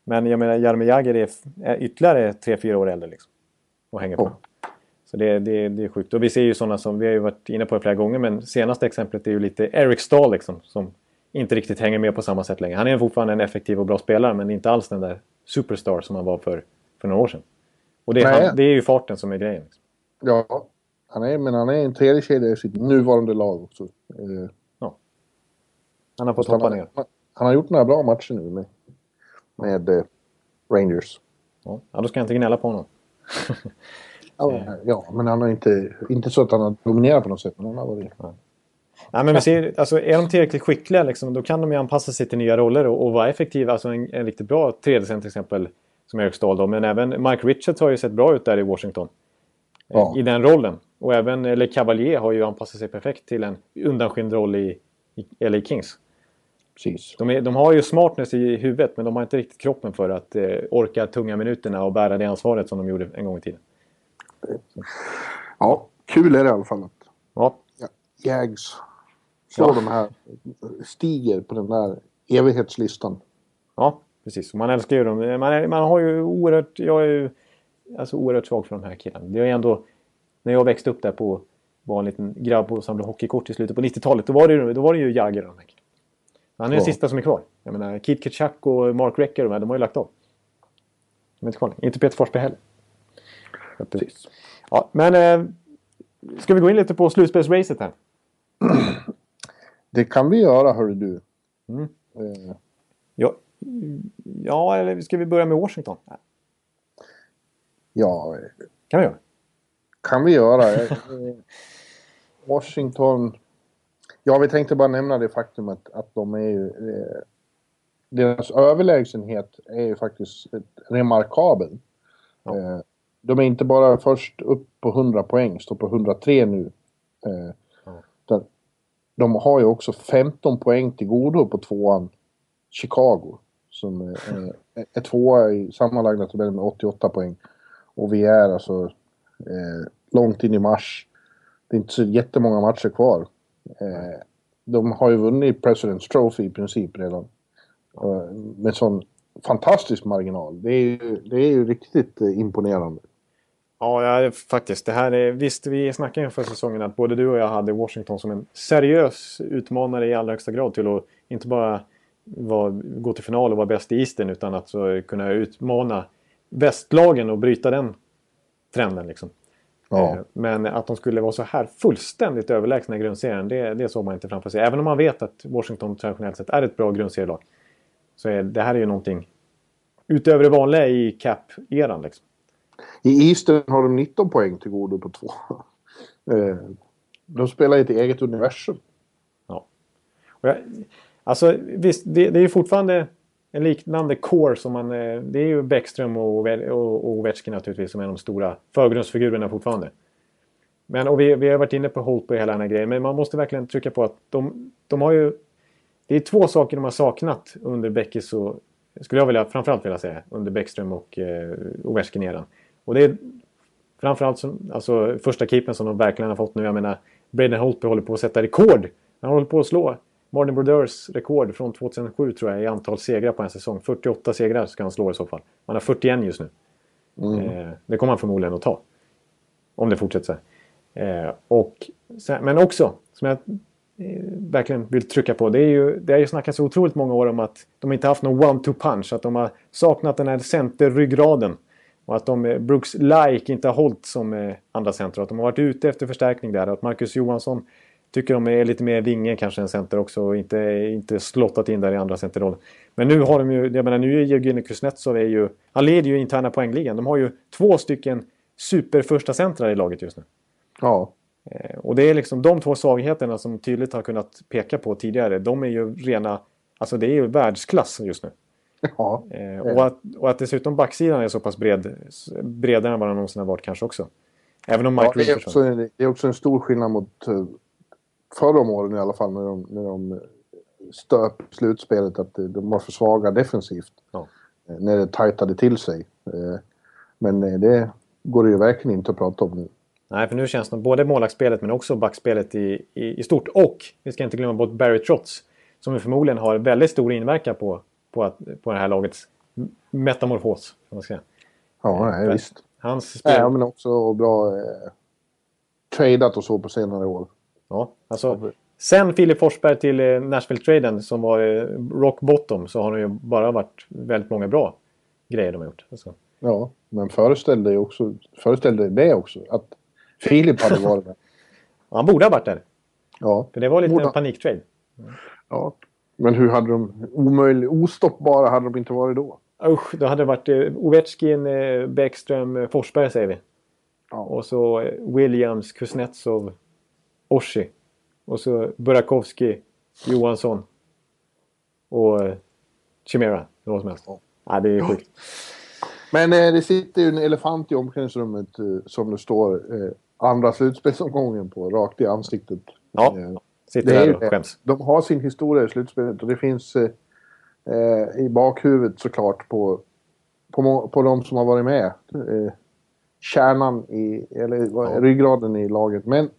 Men jag menar, Jaromir Jagr är, är ytterligare 3-4 år äldre liksom. Och hänger på. Oh. Så det, det, det är sjukt. Och vi ser ju sådana som, vi har ju varit inne på det flera gånger, men senaste exemplet är ju lite Eric Stahl liksom. Som inte riktigt hänger med på samma sätt längre. Han är fortfarande en effektiv och bra spelare, men inte alls den där superstar som han var för för några år sedan. Och det är, han, det är ju farten som är grejen. Liksom. Ja, han är, men han är en tredje kedja i sitt nuvarande lag också. Eh, ja. Han har fått hoppa ner. Han, han, har gjort några bra matcher nu med, med eh, Rangers. Ja. ja, då ska jag inte gnälla på honom. ja, ja, men han har inte, inte så att han har dominerat på något sätt. Men han har varit... Ja. Nej, men vi ser, alltså, är de tillräckligt skickliga liksom, då kan de ju anpassa sig till nya roller och, och vara effektiva. Alltså en, en riktigt bra tredje till exempel som Eric Stahl då. Men även Mike Richards har ju sett bra ut där i Washington. Ja. I den rollen. Och även eller Cavalier har ju anpassat sig perfekt till en undanskymd roll i, i LA Kings. Precis. De, är, de, har ju smartness i huvudet men de har inte riktigt kroppen för att eh, orka tunga minuterna och bära det ansvaret som de gjorde en gång i tiden. Ja, kul är det i alla fall. Ja. Jags slår ja. de här, stiger på den där evighetslistan. Ja, precis. Man älskar ju dem. Man, är, man har ju oerhört... Jag är ju alltså, oerhört svag för de här killarna. Det är ändå... När jag växte upp där på... Var en liten grabb och samlade hockeykort i slutet på 90-talet. Då var det ju, då var det ju Jagger de här killarna. Han är ja. den sista som är kvar. Jag menar, Keith Kitchak och Mark Recker de, här, de har ju lagt av. De är inte kvar Inte Peter Forsberg heller. Precis. Ja, men... Eh, ska vi gå in lite på slutspelsracet här? Det kan vi göra, hörru du. Mm. Eh. Ja, ja, eller ska vi börja med Washington? Ja. Kan vi göra? Kan vi göra. Washington... Ja, vi tänkte bara nämna det faktumet att de är ju... Eh, deras överlägsenhet är ju faktiskt remarkabel. Ja. Eh, de är inte bara först upp på 100 poäng, står på 103 nu. Eh, ja. De har ju också 15 poäng till godo på tvåan Chicago. Som är, är tvåa i sammanlagda tabellen med 88 poäng. Och vi är alltså eh, långt in i mars. Det är inte så jättemånga matcher kvar. Eh, de har ju vunnit President's Trophy i princip redan. Eh, med sån fantastisk marginal. Det är ju, det är ju riktigt eh, imponerande. Ja, ja, faktiskt. Det här är, visst, vi snackade inför säsongen att både du och jag hade Washington som en seriös utmanare i allra högsta grad till att inte bara var, gå till final och vara bäst i Eastern utan att så, kunna utmana västlagen och bryta den trenden. Liksom. Ja. Eh, men att de skulle vara så här fullständigt överlägsna i grundserien, det, det såg man inte framför sig. Även om man vet att Washington traditionellt sett är ett bra grundserielag. Så är, det här är ju någonting utöver det vanliga i cap-eran. Liksom. I Eastern har de 19 poäng till godo på två. Eh, de spelar i ett eget universum. Ja. Jag, alltså visst, det, det är ju fortfarande en liknande core som man... Eh, det är ju Bäckström och, och, Ovechkin naturligtvis som är de stora förgrundsfigurerna fortfarande. Men, och vi, vi har varit inne på Holtby och hela den här grejen, men man måste verkligen trycka på att de, de har ju... Det är två saker de har saknat under Bäckis och... Skulle jag vilja, framförallt vilja säga, under Bäckström och eh, Ovechkin-eran. Och det är framförallt som, alltså, första keepern som de verkligen har fått nu. Jag menar, Braden Holtby håller på att sätta rekord. Han håller på att slå Martin Brodeurs rekord från 2007 tror jag i antal segrar på en säsong. 48 segrar ska han slå i så fall. Han har 41 just nu. Mm. Eh, det kommer han förmodligen att ta. Om det fortsätter så här. Eh, och, men också, som jag eh, verkligen vill trycka på. Det, är ju, det har ju snackats otroligt många år om att de inte haft någon one-two punch. Att de har saknat den här centerryggraden. Och att de, Brooks Like inte har hållit som eh, andra center. Att de har varit ute efter förstärkning där. Att Marcus Johansson tycker de är lite mer vinge kanske än center också och inte, inte slottat in där i andra centerrollen. Men nu har de ju, jag menar nu är Evgenij Kuznetsov är ju, han leder ju interna poängligan. De har ju två stycken super första centrar i laget just nu. Ja. Eh, och det är liksom de två svagheterna som tydligt har kunnat peka på tidigare. De är ju rena, alltså det är ju världsklass just nu. Ja. Eh, och, att, och att dessutom backsidan är så pass bred, bredare än vad den någonsin har varit kanske också. Även om Mike ja, det, är också, det är också en stor skillnad mot eh, förra om åren i alla fall när de, när de stöp slutspelet att de var för svaga defensivt. Ja. Eh, när det tajtade till sig. Eh, men eh, det går det ju verkligen inte att prata om nu. Nej, för nu känns det både målvaktsspelet men också backspelet i, i, i, stort. Och vi ska inte glömma bort Barry Trotz som förmodligen har väldigt stor inverkan på, på, att, på det här lagets metamorfos. Man säga. Ja, nej, visst. Hans spel... Ja, men också bra eh, tradat och så på senare år. Ja, alltså sen Filip Forsberg till eh, Nashville-traden som var eh, rock bottom så har det ju bara varit väldigt många bra grejer de har gjort. Alltså. Ja, men föreställ dig också, föreställ dig det också, att Filip hade varit där. Han borde ha varit där. Ja. För det var lite borde... en paniktrade. Ja, men hur hade de... Omöjlig, ostoppbara hade de inte varit då. Usch, då hade det varit eh, Ovechkin, eh, Bäckström, Forsberg säger vi. Ja. Och så eh, Williams, Kuznetsov, Oshie. Och så Burakovsky, Johansson. Och eh, Chimera, vad som helst. Ja. Ja, det är sjukt. Men eh, det sitter ju en elefant i omklädningsrummet eh, som det står eh, andra slutspelsomgången på, rakt i ansiktet. Ja. Sitter där och skäms. de har sin historia i slutspelet och det finns i bakhuvudet såklart på, på, på de som har varit med. Kärnan i, eller Ja. ryggraden i laget. Men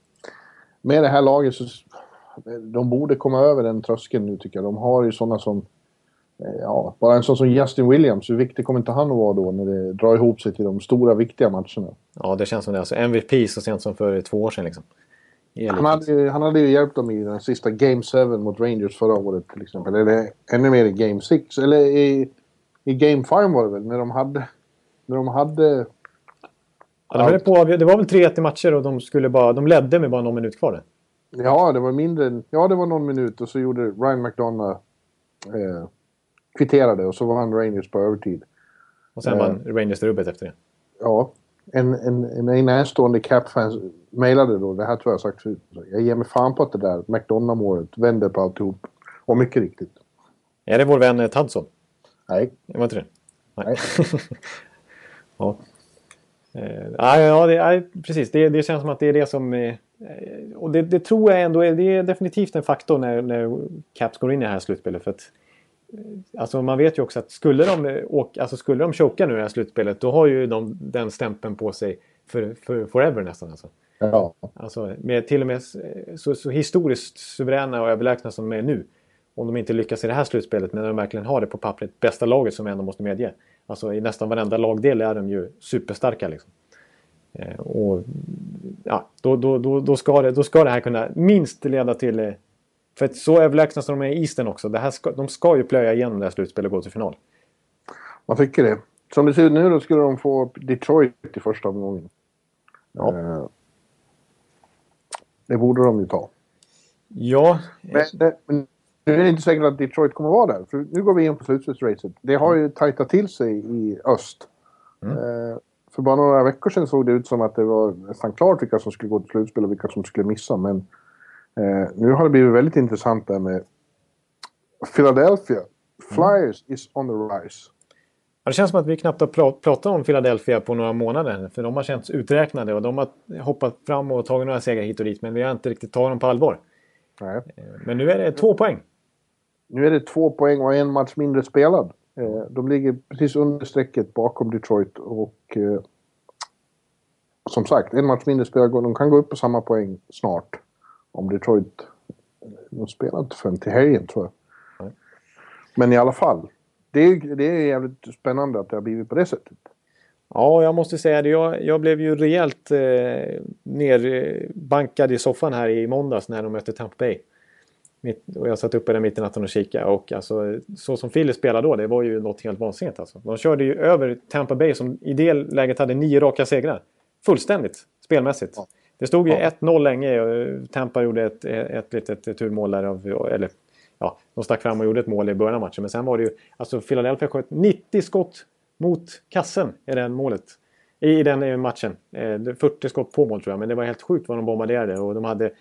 med det här laget så de borde komma över den tröskeln nu tycker jag. De har ju sådana som eh, Ja, bara en sån som Justin Williams, hur viktig kommer inte han att vara då när det drar ihop sig till de stora viktiga matcherna? Ja, det känns som det. Alltså MVP så sent som för två år sedan liksom. Han hade, han hade ju hjälpt dem i den sista Game 7 mot Rangers förra året till exempel. Eller ännu mer i Game 6. Eller i, i Game 5 var det väl, när de hade... När de hade... Ja, de höll på, det var väl 3-1 i matcher och de, skulle bara, de ledde med bara någon minut kvar. Ja, det var mindre. Ja, det var någon minut och så gjorde Ryan McDonough... Eh, kvitterade och så vann Rangers på övertid. Och sen Ja. vann Rangers rubbet efter det. Ja, en, en, en mig närstående Cap-fans mejlade då, det här tror jag sagt förut. Jag ger mig fan på att det där McDonough-målet vänder på alltihop. Och mycket riktigt. Är det vår vän eh, Tadson? Nej. Det var inte det? Nej. ja. Eh, ja, ja, det, ja, precis. Det, det känns som att det är det som... Eh, och det, det tror jag ändå är, det är definitivt en faktor när, när Caps går in i det här slutspelet. För att, eh, alltså man vet ju också att skulle de, åka, alltså skulle de choka nu i det här slutspelet då har ju de den stämpeln på sig för, för forever nästan. Alltså. Ja. Alltså, med till och med så, så historiskt suveräna och överlägsna som de är nu. Om de inte lyckas i det här slutspelet, men när de verkligen har det på pappret, bästa laget som vi ändå måste medge. Alltså i nästan varenda lagdel är de ju superstarka liksom. Eh, och ja, då, då, då, då, ska det, då ska det här kunna minst leda till... Eh, för att så överlägsna som de är i Eastern också, det här ska, de ska ju plöja igenom det här slutspelet och gå till final. Man tycker det. Som det ser ut nu då skulle de få Detroit i första omgången. Ja. Eh, det borde de ju ta. Ja, Men, det, men nu är det inte säkert att Detroit kommer vara där. För nu går vi in på slutspelsracet. Det har ju tajtat till sig i öst. Mm. Eh, för bara några veckor sedan såg det ut som att det var nästan klart vilka som skulle gå till slutspel och vilka som skulle missa. Men eh, nu har det blivit väldigt intressant där med Philadelphia. Flyers is on the rise. Ja, det känns som att vi knappt har pra- pratat om Philadelphia på några månader. För de har känts uträknade och de har hoppat fram och tagit några segrar hit och dit. Men vi har inte riktigt tagit dem på allvar. Nej. Men nu är det två poäng. Nu är det två poäng och en match mindre spelad. Eh, de ligger precis under strecket bakom Detroit och eh, som sagt, en match mindre spelad. De kan gå upp på samma poäng snart. Om Detroit... De spelar inte förrän till helgen tror jag. Nej. Men i alla fall. Det är, det är jävligt spännande att det har blivit på det sättet. Ja, jag måste säga det. Jag, jag blev ju rejält eh, nerbankad i soffan här i måndags när de mötte Tampa Bay. Mitt, och jag satt uppe där mitt i natten och kikade. Och alltså, så som Philly spelade då, det var ju något helt vansinnigt. Alltså. De körde ju över Tampa Bay som i det läget hade nio raka segrar. Fullständigt spelmässigt. Ja. Det stod ju Ja. 1-0 länge. och Tampa gjorde ett, ett litet turmål där. Av, eller, ja, de stack fram och gjorde ett mål i början av matchen. Men sen var det ju... Alltså Philadelphia sköt 90 skott mot kassen i den målet. I, den eh, matchen. Eh, det- 40 skott på mål tror jag. Men det var helt sjukt vad de bombarderade. Och de hade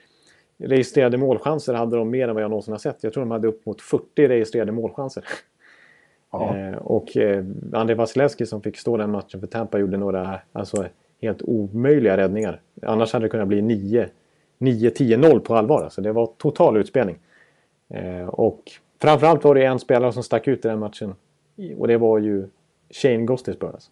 registrerade målchanser hade de mer än vad jag någonsin har sett. Jag tror de hade upp mot 40 registrerade målchanser. Ja. Eh, och eh, André Vasilevski som fick stå den matchen för Tampa gjorde några alltså, helt omöjliga räddningar. Annars hade det kunnat bli 9 9-10-0 på allvar. Alltså, det var total utspelning. Eh, och framförallt var det en spelare som stack ut i den matchen. Och det var ju Shane Gostisbehere. Alltså.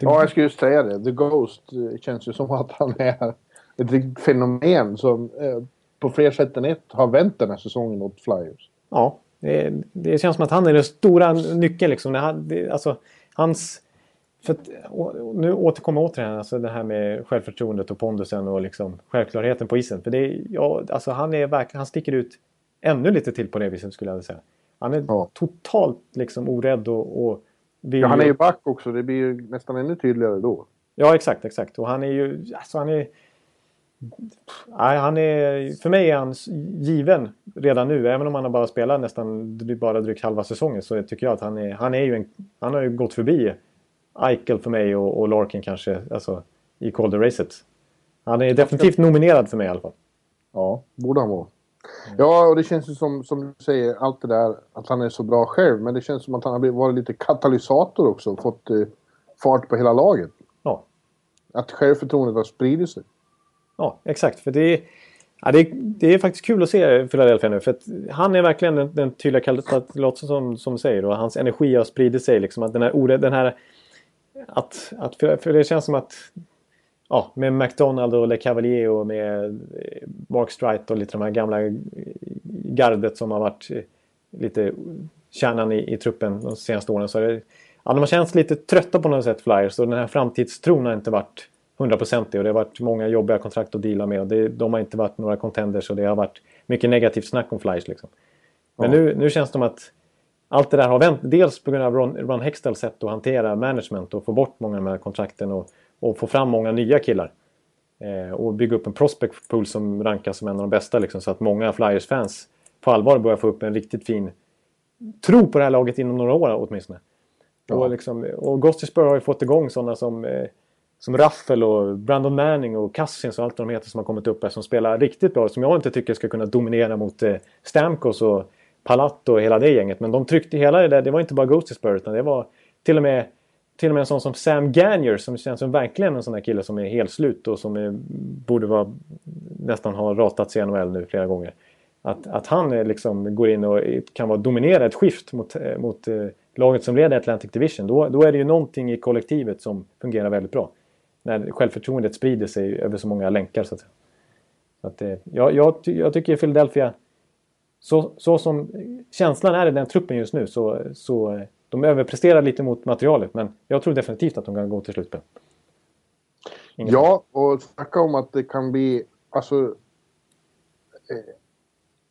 Ja, jag skulle just säga det. The Ghost eh, känns ju som att han är ett riktigt fenomen som eh, på fler sätt än ett har vänt den här säsongen åt Flyers. Ja, det, det känns som att han är den stora nyckeln. Liksom. Det, han- det, alltså, hans, för att, och nu återkommer jag återigen alltså det här med självförtroendet och pondusen och liksom självklarheten på isen. För det, ja, alltså, han, är verkligen, han sticker ut ännu lite till på det viset skulle jag säga. Han är Ja. totalt liksom orädd och, och Ja, han är ju back också. Det blir ju nästan ännu tydligare då. Ja, exakt, exakt. Och han är ju... Alltså han är, Nej, han är, för mig är han given redan nu. Även om han har bara spelat nästan bara drygt halva säsongen så tycker jag att han är, han är ju en, Han har ju gått förbi Eichel för mig och, och Larkin kanske alltså, i Calder-racet. Han är definitivt nominerad för mig i alla fall. Ja, borde han vara. Ja, och det känns ju som, som du säger, allt det där att han är så bra själv. Men det känns som att han har varit lite katalysator också och fått eh, fart på hela laget. Ja. Att självförtroendet har spridit sig. Ja, exakt. För det är, ja, det, det är faktiskt kul att se Philadelphia nu. För att han är verkligen den, den tydliga kandidaten som, som säger. Och hans energi har spridit sig. Liksom, att den här, den här att, att, för det känns som att ja, med McDonald och Le Cavalier och med eh, Mark Strite och lite de här gamla eh, gardet som har varit eh, lite kärnan i, i truppen de senaste åren. Så det, ja, de har känts lite trötta på något sätt Flyers och den här framtidstron har inte varit hundraprocentig och det har varit många jobbiga kontrakt att deala med och det, de har inte varit några contenders och det har varit mycket negativt snack om Flyers. Liksom. Men ja. nu, nu känns det som att allt det där har vänt. Dels på grund av Ron, Ron Hextals sätt att hantera management och få bort många av de här kontrakten och, och få fram många nya killar. Eh, och bygga upp en prospect pool som rankas som en av de bästa liksom, så att många Flyers-fans på allvar börjar få upp en riktigt fin tro på det här laget inom några år åtminstone. Ja. Och, liksom, och Gostisburg har ju fått igång sådana som, eh, som Raffel och Brandon Manning och Cousins och allt de heter som har kommit upp här som spelar riktigt bra. Som jag inte tycker ska kunna dominera mot eh, Stamkos och Palatto och hela det gänget. Men de tryckte hela det där. Det var inte bara Ghostisburg utan det var till och med till och med en sån som Sam Gagner som känns som verkligen en sån där kille som är helt slut och som är, borde vara, nästan ha ratats i NHL nu flera gånger. Att, att han eh, liksom går in och kan vara dominera ett skift mot, eh, mot eh, laget som leder Atlantic Division. Då, då är det ju någonting i kollektivet som fungerar väldigt bra. När självförtroendet sprider sig över så många länkar så att. Så att, eh, jag, jag, tycker Philadelphia så, så som känslan är i den truppen just nu så, så de överpresterar lite mot materialet men jag tror definitivt att de kan gå till slutspel. Ingen ja, och snacka om att det kan bli... Alltså... Eh,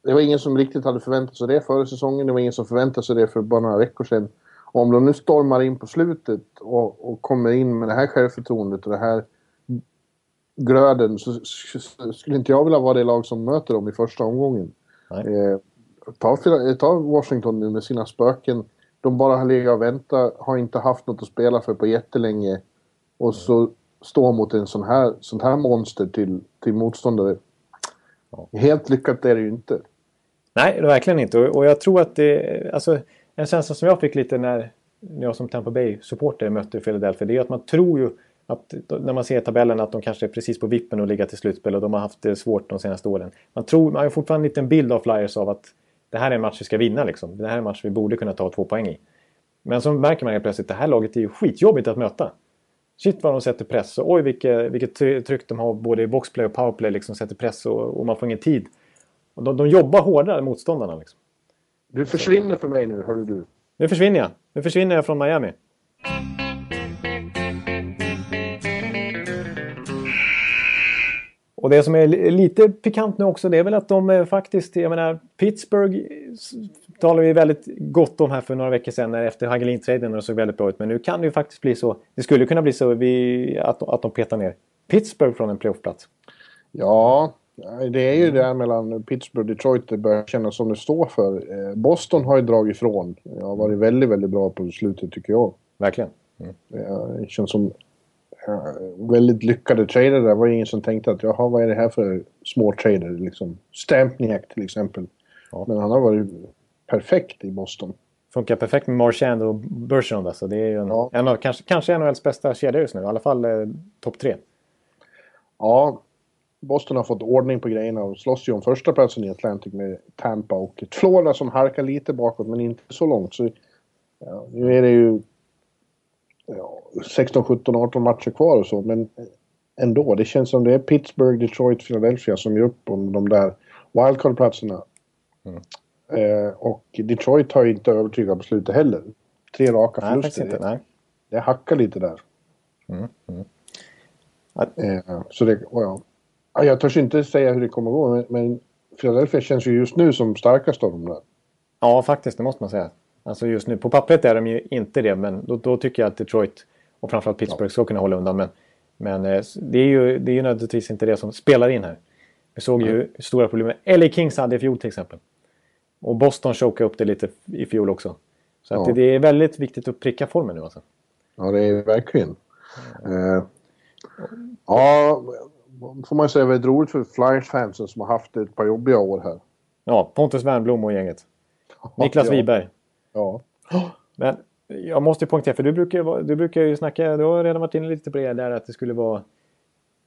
det var ingen som riktigt hade förväntat sig det före säsongen. Det var ingen som förväntade sig det för bara några veckor sedan. Och om de nu stormar in på slutet och, och kommer in med det här självförtroendet och det här glöden så skulle inte jag vilja vara det lag som möter dem i första omgången. Eh, ta, ta Washington nu med sina spöken. De bara har legat och väntat, har inte haft något att spela för på jättelänge. Och så stå mot en sån här, sånt här monster till, till motståndare. Helt lyckat är det ju inte. Nej, verkligen inte. Och jag tror att det... Alltså, en känsla som jag fick lite när jag som Tampa Bay-supporter mötte Philadelphia, det är att man tror ju att när man ser tabellen att de kanske är precis på vippen att ligga till slutspel och de har haft det svårt de senaste åren. Man, tror, man har fortfarande en liten bild av Flyers av att det här är en match vi ska vinna. Liksom. Det här är en match vi borde kunna ta två poäng i. Men så märker man helt plötsligt att det här laget är ju skitjobbigt att möta. Shit vad de sätter press och oj vilket, vilket tryck de har både i boxplay och powerplay. Liksom, sätter press och, och man får ingen tid. Och de, de jobbar hårdare motståndarna. Liksom. Du försvinner för mig nu, hörru du. Nu försvinner jag. Nu försvinner jag från Miami. Och det som är lite pikant nu också det är väl att de faktiskt, jag menar Pittsburgh talade vi väldigt gott om här för några veckor sedan efter Hagelin-traden och det såg väldigt bra ut. Men nu kan det ju faktiskt bli så, det skulle kunna bli så vi, att, att de petar ner Pittsburgh från en playoffplats. Ja, det är ju det här mellan Pittsburgh och Detroit det börjar kännas som det står för. Eh, Boston har ju dragit ifrån. Jag har varit väldigt, väldigt bra på slutet tycker jag. Verkligen. Mm. Det känns som väldigt lyckade trader där. Det var ingen som tänkte att jaha, vad är det här för små trader? Liksom. Stampniak till exempel. Ja. Men han har varit perfekt i Boston. Funkar perfekt med Marchand och Bergeron. Alltså. Det är ju en, ja. en av, kanske, kanske NHLs bästa kedja just nu. I alla fall eh, topp tre. Ja, Boston har fått ordning på grejerna och slåss ju om första platsen i Atlantic med Tampa och Florida som harkar lite bakåt men inte så långt. Så, ja, nu är det ju ja, 16, 17, 18 matcher kvar och så. Men ändå, det känns som det är Pittsburgh, Detroit, Philadelphia som gör upp om de där wildcard-platserna. Mm. Eh, och Detroit har ju inte övertygat på slutet heller. Tre raka nej, förluster. Inte, nej. Det hackar lite där. Mm. Mm. Eh, så det, ja. Jag törs inte säga hur det kommer att gå, men, Philadelphia känns ju just nu som starkast av de där. Ja, faktiskt, det måste man säga. Alltså just nu, på pappret är de ju inte det, men då, då tycker jag att Detroit och framförallt Pittsburgh ja. ska kunna hålla undan. Men Men eh, det är ju det är ju nödvändigtvis inte det som spelar in här. Vi såg ju hur stora problem LA Kings hade i fjol till exempel. Och Boston chokade upp det lite i fjol också. Så att det, det är väldigt viktigt att pricka formen nu alltså. Ja, det är verkligen. Eh, ja, får man säga väldigt roligt för Flyers-fansen som har haft ett par jobbiga år här. Ja, Pontus Wernbloom och gänget. Niklas ja. Wiberg. Ja. Men jag måste ju poängtera, för du brukar, ju du brukar ju snacka, du har redan varit inne lite på det där att det skulle vara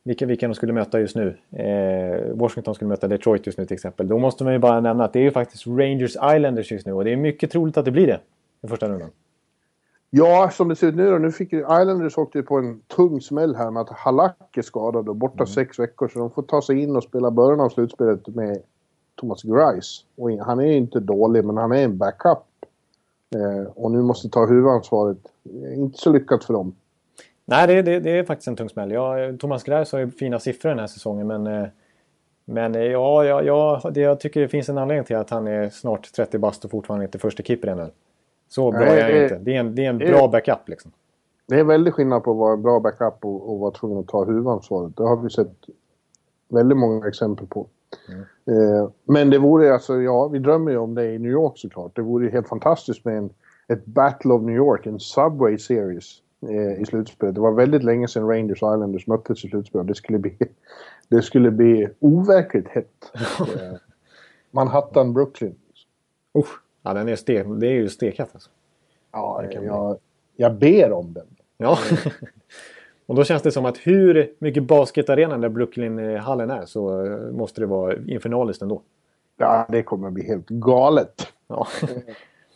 vilka, vilka de skulle möta just nu. Eh, Washington skulle möta Detroit just nu till exempel. Då måste man ju bara nämna att det är ju faktiskt Rangers Islanders just nu och det är mycket troligt att det blir det i första rundan. Ja, som det ser ut nu då. Nu fick Islanders åkte ju på en tung smäll här med att Halak är skadad och borta sex veckor. Så de får ta sig in och spela början av slutspelet med Thomas Greiss. Och han är ju inte dålig, men han är en backup. Eh, och nu måste ta huvudansvaret. Inte så lyckat för dem. Nej, det, det, det är faktiskt en tung smäll. Ja, Thomas Greis har ju fina siffror den här säsongen men eh, men eh, ja, ja, ja det, jag tycker det finns en anledning till att han är snart 30 bast och fortfarande inte första keeper ännu. Så bra Nej, är det- inte. Det är en, det är en det- bra backup liksom. Det är väldigt skillnad på att vara en bra backup och, och vara tvungen att ta huvudansvaret. Det har vi sett väldigt många exempel på. Eh, men det vore alltså, ja, vi drömmer ju om det i New York såklart. Det vore ju helt fantastiskt med en, ett Battle of New York, en Subway Series eh, i slutspelet. Det var väldigt länge sedan Rangers och Islanders möttes i slutspel. Det skulle bli, det skulle bli overkligt hett. Eh, Manhattan, Brooklyn. Usch, ja, den är stek, det är ju stekat alltså. Ja, jag, jag ber om den. Ja. och då känns det som att hur mycket basketarenan där Brooklyn-hallen är så eh, måste det vara infernaliskt ändå. Ja, det kommer bli helt galet. Ja.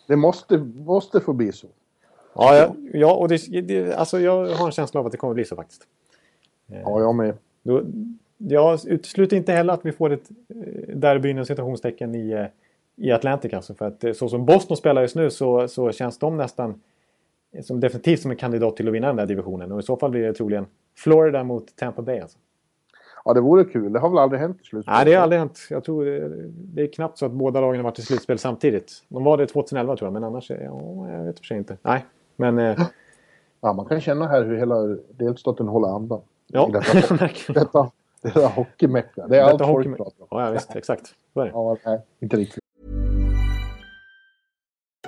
Det måste, måste få bli så. Ja, ja, ja och det, det, alltså jag har en känsla av att det kommer bli så faktiskt. Ja, jag med. Då, jag utesluter inte heller att vi får ett eh, derby inom citationstecken i, eh, i Atlantic. Alltså för att eh, så som Boston spelar just nu så, så känns de nästan som definitivt som en kandidat till att vinna den där divisionen. Och i så fall blir det troligen Florida mot Tampa Bay. Alltså. Ja, det vore kul. Det har väl aldrig hänt i slutspelet? Nej, det har aldrig hänt. Jag tror eh, det är knappt så att båda lagen har varit i slutspel samtidigt. De var det 2011 tror jag, men annars... Ja, jag vet för sig inte. Nej, men... eh, Ja, man kan känna här hur hela delstaten håller andan. Ja, Detta, detta, detta hockeymecka. Det är allt Detta folk hockey- pratar om. Ja, visst. Exakt. Så är det. Ja, nej, inte riktigt.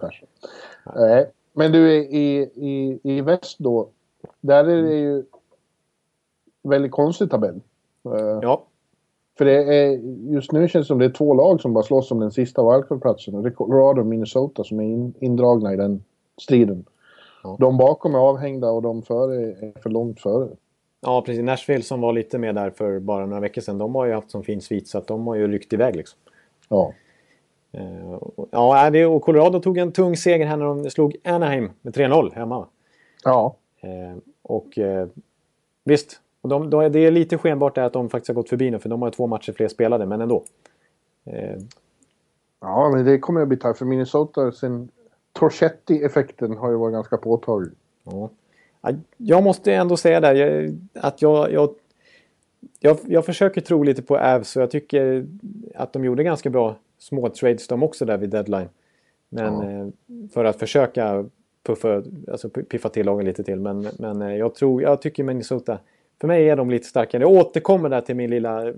Kanske. Nej, men du, i, i, i väst då. Där är det ju väldigt konstig tabell. Eh, Ja, För det är, just nu känns det som det är två lag som bara slåss om den sista wildcard-platsen. Och det är Colorado och Minnesota som är in, indragna i den striden. Ja. De bakom är avhängda och de före är för långt före. Ja, precis. Nashville som var lite med där för bara några veckor sedan. De har ju haft som fin svit så att de har ju ryckt iväg liksom. Ja. Eh, Ja, det, och Colorado tog en tung seger här när de slog Anaheim med 3-0 hemma. Ja. Eh, och eh, visst, och de, de, det är lite skenbart att de faktiskt har gått förbi nu för de har två matcher fler spelade, men ändå. Ja, men det kommer att bli tajt för Minnesota. Sen Torchetti-effekten har ju varit ganska påtaglig. ja. Ja, Jag måste ändå säga där jag, att jag, jag, jag, jag försöker tro lite på Avs och jag tycker att de gjorde ganska bra små trades de också där vid deadline. Men Ja. eh, för att försöka puffa, alltså piffa till lagen lite till. Men, men eh, jag, tror, jag tycker Minnesota, för mig är de lite starkare. Jag återkommer där till min lilla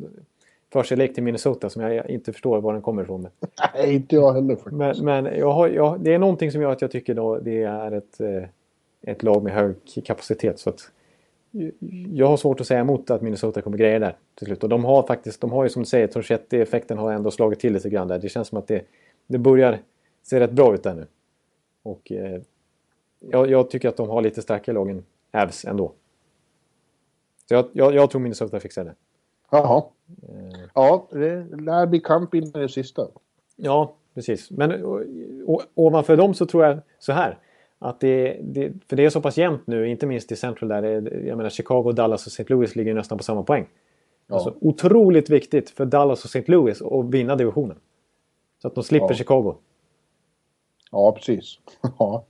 förkärlek till Minnesota som jag inte förstår var den kommer ifrån. Nej, inte jag heller faktiskt. men, men jag har, jag, det är någonting som gör att jag tycker då det är ett, eh, ett lag med hög kapacitet. Så att, jag har svårt att säga emot att Minnesota kommer greja där till slut. Och de har faktiskt, de har ju som du säger, Torchetti-effekten har ändå slagit till lite grann där. Det känns som att det, det börjar se rätt bra ut där nu. Och eh, jag, jag tycker att de har lite starkare lag än Avs ändå. Så jag, jag, jag tror Minnesota fixar det. Jaha. Ja, det lär bli kamp in i det sista. Ja, precis. Men o- o- ovanför dem så tror jag så här. Att det, det, för det är så pass jämnt nu, inte minst i Central där. Jag menar Chicago, Dallas och St. Louis ligger nästan på samma poäng. Ja. Alltså, otroligt viktigt för Dallas och St. Louis att vinna divisionen. Så att de slipper ja. Chicago. Ja, precis. ja.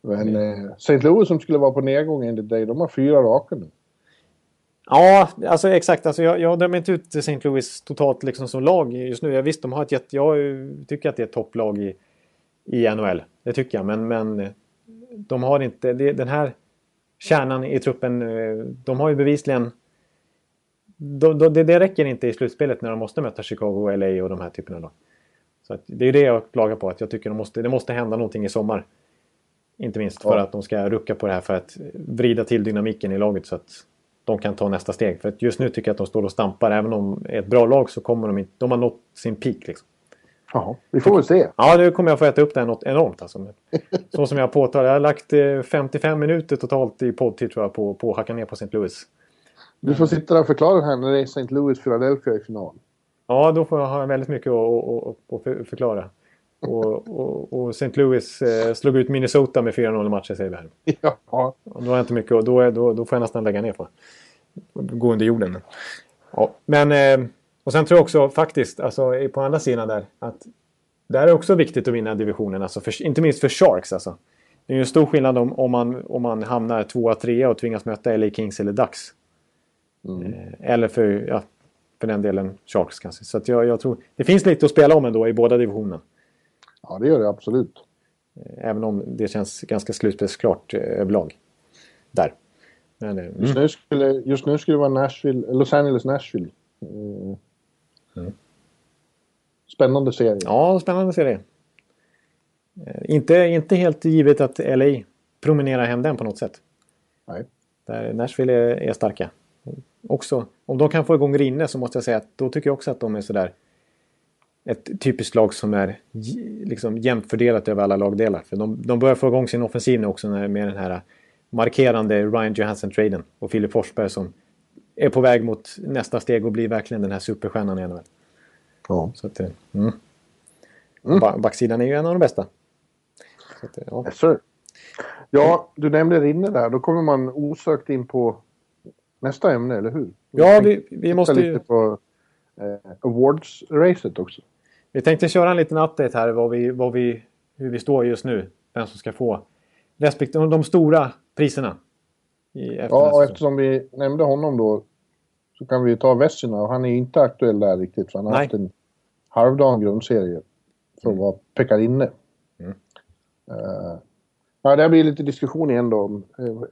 Men eh, St. Louis som skulle vara på nedgång enligt dig, de har fyra raka nu. Ja, alltså exakt. Alltså, jag, jag dömer inte ut St. Louis totalt liksom som lag just nu. Jag visst, de har ett jätte... Jag tycker att det är ett topplag i, i NHL. Det tycker jag. Men, men de har inte... Den här kärnan i truppen, eh, de har ju bevisligen... De, de, det, det räcker inte i slutspelet när de måste möta Chicago, LA och de här typerna. Då. Så att, det är det jag klagar på. Att jag tycker de måste, det måste hända någonting i sommar. Inte minst för ja. att de ska rucka på det här för att vrida till dynamiken i laget så att de kan ta nästa steg. För att just nu tycker jag att de står och stampar. Även om det är ett bra lag så kommer de inte... De har nått sin peak liksom. Ja, vi får väl se. Ja, nu kommer jag få äta upp det här något enormt alltså. Så som jag påtalar. Jag har lagt 55 eh, minuter totalt i poddtid tror jag på, på att hacka ner på St. Louis. Du får sitta där och förklara här när det är St. Louis Philadelphia i final. Ja, då får jag ha väldigt mycket att, att, att förklara. Och, och, och St. Louis eh, slog ut Minnesota med 4-0 i matcher säger vi här. Ja. Och då har jag inte mycket och då, då, då får jag nästan lägga ner på. Gå under jorden. Ja, men... Och sen tror jag också faktiskt, alltså på andra sidan där, att det är också viktigt att vinna divisionen. Alltså för, inte minst för Sharks alltså. Det är ju en stor skillnad om, om, man, om man hamnar tvåa, trea och tvingas möta LA Kings eller Ducks. Mm. Eh, eller för, ja, för den delen Sharks kanske. Så jag, jag tror det finns lite att spela om ändå i båda divisionerna. Ja, det gör det absolut. Eh, även om det känns ganska slutspelsklart eh, överlag. Där. Men, mm. just, nu skulle, just nu skulle det vara Nashville, Los Angeles-Nashville. Mm. Mm. Spännande serie. Ja, spännande serie. Eh, inte, inte helt givet att LA promenerar hem den på något sätt. Nej. Där Nashville är, är starka. Också, om de kan få igång Rinne så måste jag säga att då tycker jag också att de är sådär ett typiskt lag som är liksom jämnt fördelat över alla lagdelar. För de, de börjar få igång sin offensiv nu också med den här markerande Ryan Johansson-traden och Filip Forsberg som är på väg mot nästa steg och blir verkligen den här superstjärnan i NHL. Ja. Så att, mm. Mm. Backsidan är ju en av de bästa. Så att, ja. Yes, ja, du nämnde Rinne där. Då kommer man osökt in på nästa ämne, eller hur? Ja, vi, vi måste ju... lite på eh, Awards-racet också. Vi tänkte köra en liten update här vad vi, vad vi, hur vi står just nu. Vem som ska få respektive de stora priserna. ja, och eftersom vi nämnde honom då så kan vi ta Vessina och han är inte aktuell där riktigt. För han har Nej. haft en halvdan grundserie för att mm. vara Pekarinne. Mm. Uh, ja, det blir lite diskussion igen då. Uh,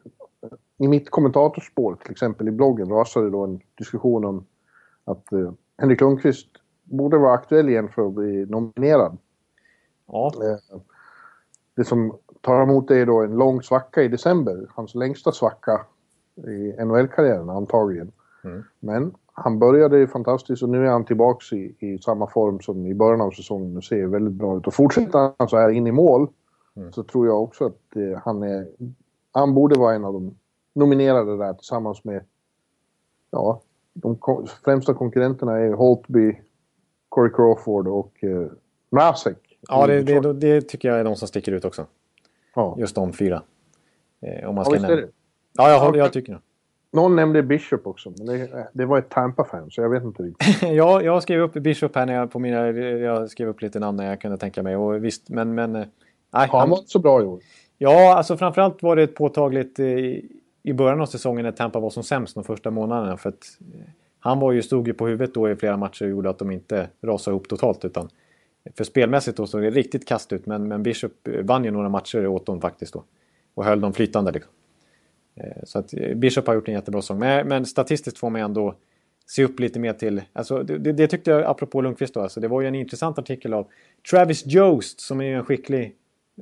I mitt kommentatorspår till exempel i bloggen rasade då en diskussion om att uh, Henrik Lundqvist borde vara aktuell igen för att bli nominerad. Ja. Det som tar emot det är då en lång svacka i december. Hans längsta svacka i NHL-karriären antagligen. Mm. Men han började fantastiskt och nu är han tillbaks i, i samma form som i början av säsongen och ser väldigt bra ut. Och fortsätter han så här in i mål mm. så tror jag också att eh, han är... Han borde vara en av de nominerade där tillsammans med... Ja, de främsta konkurrenterna är Holtby, Corey Crawford och eh, Mrazek. Ja, det, det, det, tycker jag är de som sticker ut också. Ja. Just de fyra. Eh, om man ska ja, nämna. Ja, jag, jag tycker det. Någon nämnde Bishop också, men det, det var ett Tampa-fan så jag vet inte riktigt. ja, jag skrev upp Bishop här när jag, på mina, jag skrev upp lite namn när jag kunde tänka mig. Och visst, men... men eh, nej, han, han var inte så bra i år. Ja, alltså framförallt var det påtagligt i, i början av säsongen när Tampa var som sämst de första månaderna. För att eh, han var ju, stod ju på huvudet då i flera matcher och gjorde att de inte rasade ihop totalt. Utan för spelmässigt då såg det riktigt kast ut. Men, men Bishop vann ju några matcher åt dem faktiskt då. Och höll dem flytande liksom. Eh, så att eh, Bishop har gjort en jättebra säsong. Men, men, statistiskt får man ändå se upp lite mer till... Alltså, det, det, tyckte jag, apropå Lundqvist då, alltså, det var ju en intressant artikel av Travis Jost som är en skicklig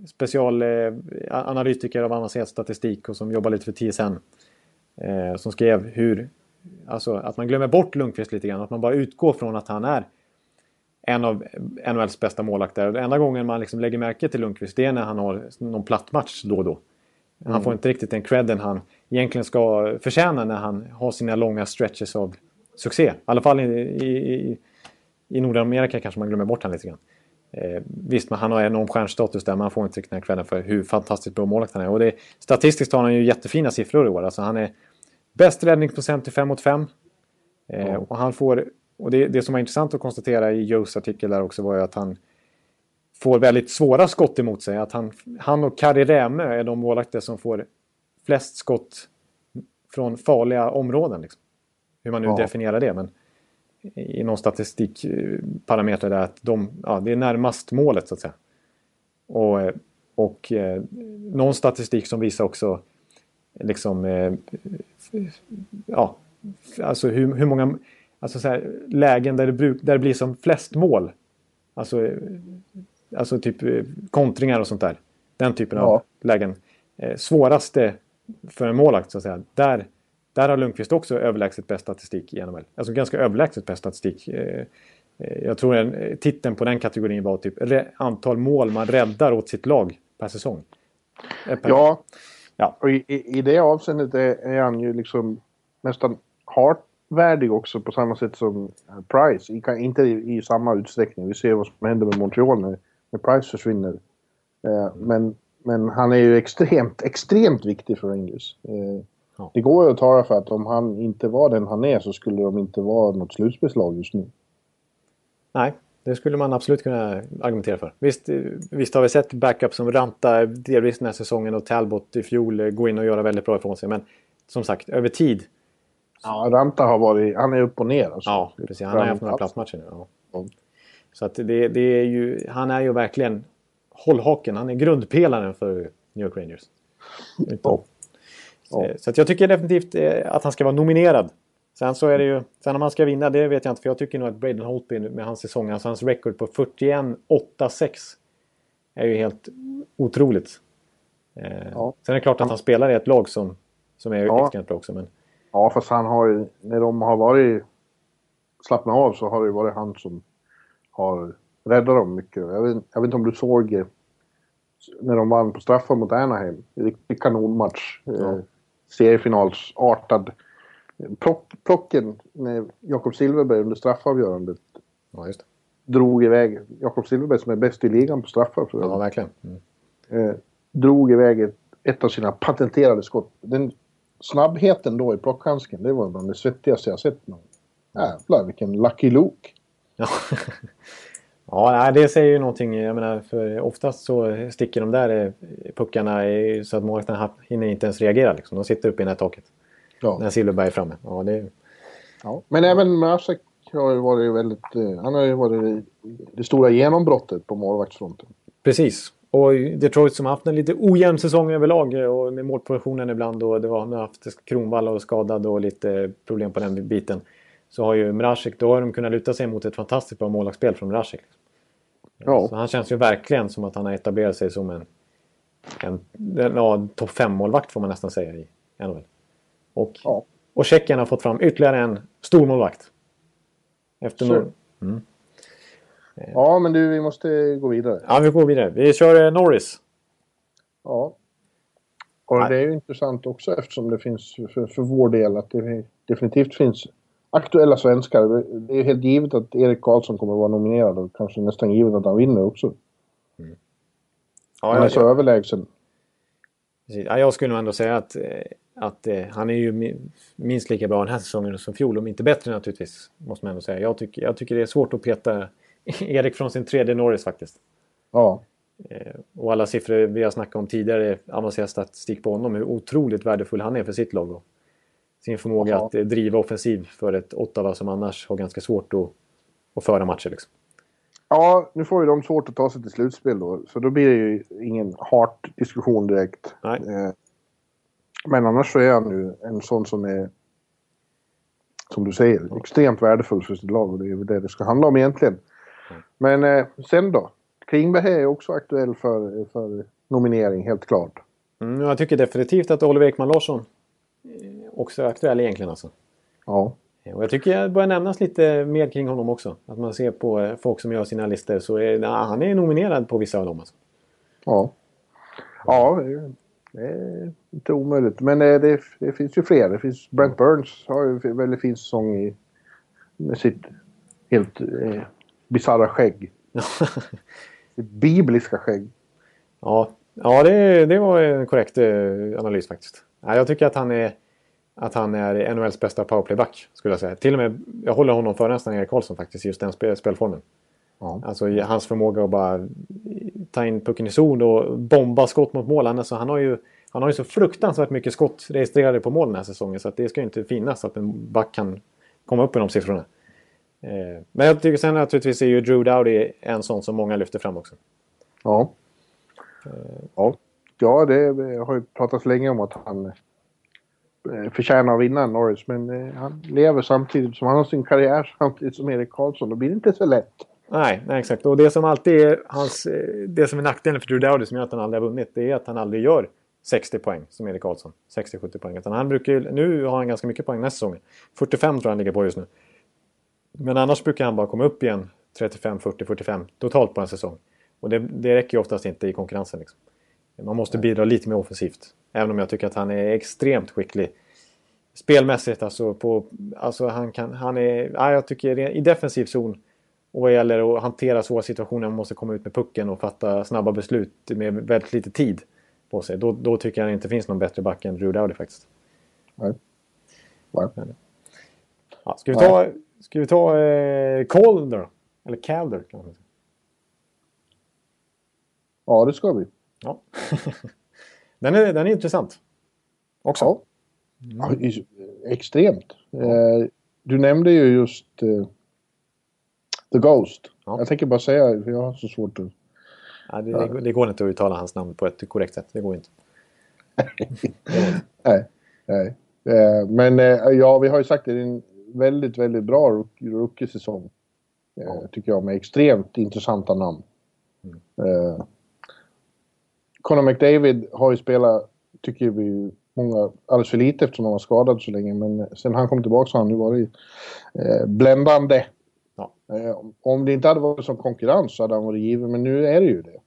specialanalytiker eh, av avancerad statistik och som jobbar lite för TSN. Eh, som skrev hur... Alltså att man glömmer bort Lundqvist lite grann. Att man bara utgår från att han är en av NHLs bästa målvakter. Den enda gången man liksom lägger märke till Lundqvist det är när han har någon platt match då och då. Han mm. får inte riktigt den credden han egentligen ska förtjäna när han har sina långa stretches av succé. I alla fall i, i, i Nordamerika kanske man glömmer bort honom lite grann. Eh, visst, men han har enorm stjärnstatus där, men han får inte riktigt den här kvällen för hur fantastiskt bra målvakt han är. Och det, statistiskt har han ju jättefina siffror i år. Alltså han är bäst räddningsprocent till 5 mot 5. Eh, och han får, och det, det som var intressant att konstatera i Joes artikel där också var ju att han får väldigt svåra skott emot sig. Att han, han och Kari Rämö är de målvakter som får flest skott från farliga områden. Liksom. Hur man nu ja. definierar det. Men i någon statistikparameter där att de, ja, det är närmast målet så att säga. Och, och eh, någon statistik som visar också liksom eh, ja, alltså hur, hur många alltså så här, lägen där det, bruk, där det blir som flest mål. Alltså, alltså typ eh, kontringar och sånt där. Den typen ja. av lägen. Eh, svåraste för en målakt så att säga. Där, där har Lundqvist också överlägset bäst statistik i NHL. Alltså ganska överlägset bäst statistik. Eh, jag tror en, titeln på den kategorin var typ antal mål man räddar åt sitt lag per säsong. Per ja, ja. och i, i det avseendet är, är han ju liksom nästan hartvärdig också på samma sätt som Price. I, inte i, i, samma utsträckning. Vi ser vad som händer med Montreal när, när Price försvinner. Eh, men, men han är ju extremt, extremt viktig för Rangers. Eh, Ja. Det går ju att tala för att om han inte var den han är så skulle de inte vara något slutspelslag just nu. Nej, det skulle man absolut kunna argumentera för. Visst, visst har vi sett backup som Ranta delvis den här säsongen och Talbot i fjol gå in och göra väldigt bra ifrån sig. Men som sagt, över tid. Ja, Ranta har varit... Han är upp och ner. Alltså. Ja, precis. Han har haft några platsmatcher nu. Ja. Så att det, det är ju... Han är ju verkligen hållhaken. Han är grundpelaren för New York Rangers. Ja. Ja. Så jag tycker definitivt eh, att han ska vara nominerad. Sen så är det ju, sen om han ska vinna det vet jag inte för jag tycker nog att Braden Holtby med hans säsong, alltså hans record på 41-8-6 är ju helt otroligt. Eh, ja. Sen är det klart att han spelar i ett lag som, som är ja. extremt bra också. Men... Ja, fast han har ju, när de har varit slappnat av så har det ju varit han som har räddat dem mycket. Jag vet, jag vet inte om du såg eh, när de vann på straffar mot Anaheim. Riktig kanonmatch. Ja seriefinalsartad plock, plocken med Jakob Silverberg under straffavgörandet. Ja, just Drog iväg, Jakob Silverberg som är bäst i ligan på straffar. Ja, verkligen. Mm. Eh, drog iväg ett, ett, av sina patenterade skott. Den snabbheten då i plockhandsken, det var bland det svettigaste jag sett. Någon. Jävlar vilken Lucky Luke. Ja. Ja, det säger ju någonting. Jag menar, för oftast så sticker de där eh, puckarna så att målvakten hinner inte ens reagera. Liksom. De sitter uppe i det här taket. Ja. När Silverberg är framme. Ja, det... ja. Men även Masek har ju varit väldigt... Eh, han har ju varit det stora genombrottet på målvaktsfronten. Precis. Och Detroit som har haft en lite ojämn säsong överlag eh, och med målproduktionen ibland och det var, de har haft Kronvall och skadad och lite problem på den biten så har ju Mrazek, då har de kunnat luta sig mot ett fantastiskt bra målvaktsspel från Mrazek. Ja. Så han känns ju verkligen som att han har etablerat sig som en, en, en topp 5-målvakt får man nästan säga i NHL. Och, ja. och Tjeckien har fått fram ytterligare en stor målvakt. Efter någon... Mm. Ja, men du, vi måste gå vidare. Ja, vi går vidare. Vi kör eh, Norris. Ja. Och det är ju intressant också eftersom det finns för, för vår del att det definitivt finns aktuella svenskar. Det är helt givet att Erik Karlsson kommer att vara nominerad och kanske nästan givet att han vinner också. Mm. Ja, han är så jag, överlägsen. Ja, jag skulle nog ändå säga att, eh, att eh, han är ju minst lika bra den här säsongen som fjol, om inte bättre naturligtvis. Måste man ändå säga. Jag tycker, jag tycker det är svårt att peta Erik från sin tredje Norris faktiskt. Ja. Eh, och alla siffror vi har snackat om tidigare, avancerad statistik på honom, hur otroligt värdefull han är för sitt lag sin förmåga ja. att eh, driva offensiv för ett Ottawa som annars har ganska svårt att, att föra matcher. Liksom. Ja, nu får ju de svårt att ta sig till slutspel då, så då blir det ju ingen hart diskussion direkt. Nej. Eh, men annars så är han ju en sån som är, som du säger, extremt värdefull för sitt lag och det är väl det det ska handla om egentligen. Mm. Men eh, sen då? Klingberg är också aktuell för, för nominering, helt klart. Mm, jag tycker definitivt att Oliver Ekman Larsson också aktuell egentligen alltså. Ja. Och jag tycker det börjar nämnas lite mer kring honom också. Att man ser på eh, folk som gör sina listor så är na, han är nominerad på vissa av dem. Alltså. Ja. Ja, det är inte omöjligt. Men det, det, det, finns ju fler. Det finns Brent Burns har ju en väldigt fin säsong i, med sitt helt eh, bisarra skägg. Sitt bibliska skägg. Ja, ja det, det var en korrekt eh, analys faktiskt. Ja, jag tycker att han är, att han är NHLs bästa powerplayback. Skulle jag säga. Till och med, jag håller honom för nästan Erik Karlsson faktiskt, just den spel, spelformen. Ja. Alltså hans förmåga att bara ta in pucken i zon och bomba skott mot mål. Alltså, han, har ju, han har ju så fruktansvärt mycket skott registrerade på mål den här säsongen så det ska ju inte finnas att en back kan komma upp i de siffrorna. Eh, men jag tycker sen naturligtvis är ju Drew Dowdy en sån som många lyfter fram också. Ja. Ja, ja det, har ju pratats länge om att han eh, Eh, förtjänar att vinna Norris. Men eh, han lever samtidigt som han har sin karriär samtidigt som Erik Karlsson. Då blir det inte så lätt. Nej, nej, exakt. Och det som alltid är hans, eh, det som är nackdelen för Drew Dowdy som gör att han aldrig har vunnit, det är att han aldrig gör 60 poäng som Erik Karlsson. 60-70 poäng. Utan han brukar, ju- nu har han ganska mycket poäng nästa säsong. 45 tror jag han ligger på just nu. Men annars brukar han bara komma upp igen 35, 40, 45 totalt på en säsong. Och det, det räcker ju oftast inte i konkurrensen. Liksom. Man måste bidra lite mer offensivt. Även om jag tycker att han är extremt skicklig. Spelmässigt alltså. På, alltså han, kan, han är, ja, jag tycker i defensiv zon och vad gäller att hantera svåra situationer, man måste komma ut med pucken och fatta snabba beslut med väldigt lite tid på sig. Då, då tycker jag det inte finns någon bättre back än Drew Dowdy faktiskt. Nej. Nej. Ja, ska vi ta, ska vi ta eh, Calder? Eller Calder kan man säga. Ja, det ska vi. Ja. den, är, den är intressant. Också. Ja. Ja, i- extremt. Eh, du nämnde ju just eh, The Ghost. Ja. Jag tänker bara säga, för jag har så svårt att... Ja, det, det, går inte att uttala hans namn på ett korrekt sätt. Det går inte. Nej. nej. Eh, men eh, ja, vi har ju sagt det, det är en väldigt, väldigt bra rook- rookie-säsong. Eh, Tycker jag, med extremt intressanta namn. Eh, Conor McDavid har ju spelat, tycker vi, många alldeles för lite eftersom han var skadad så länge. Men sen han kom tillbaka så har han nu varit eh, bländande. Ja. Eh, om det inte hade varit som konkurrens så hade han varit given, men nu är det ju det.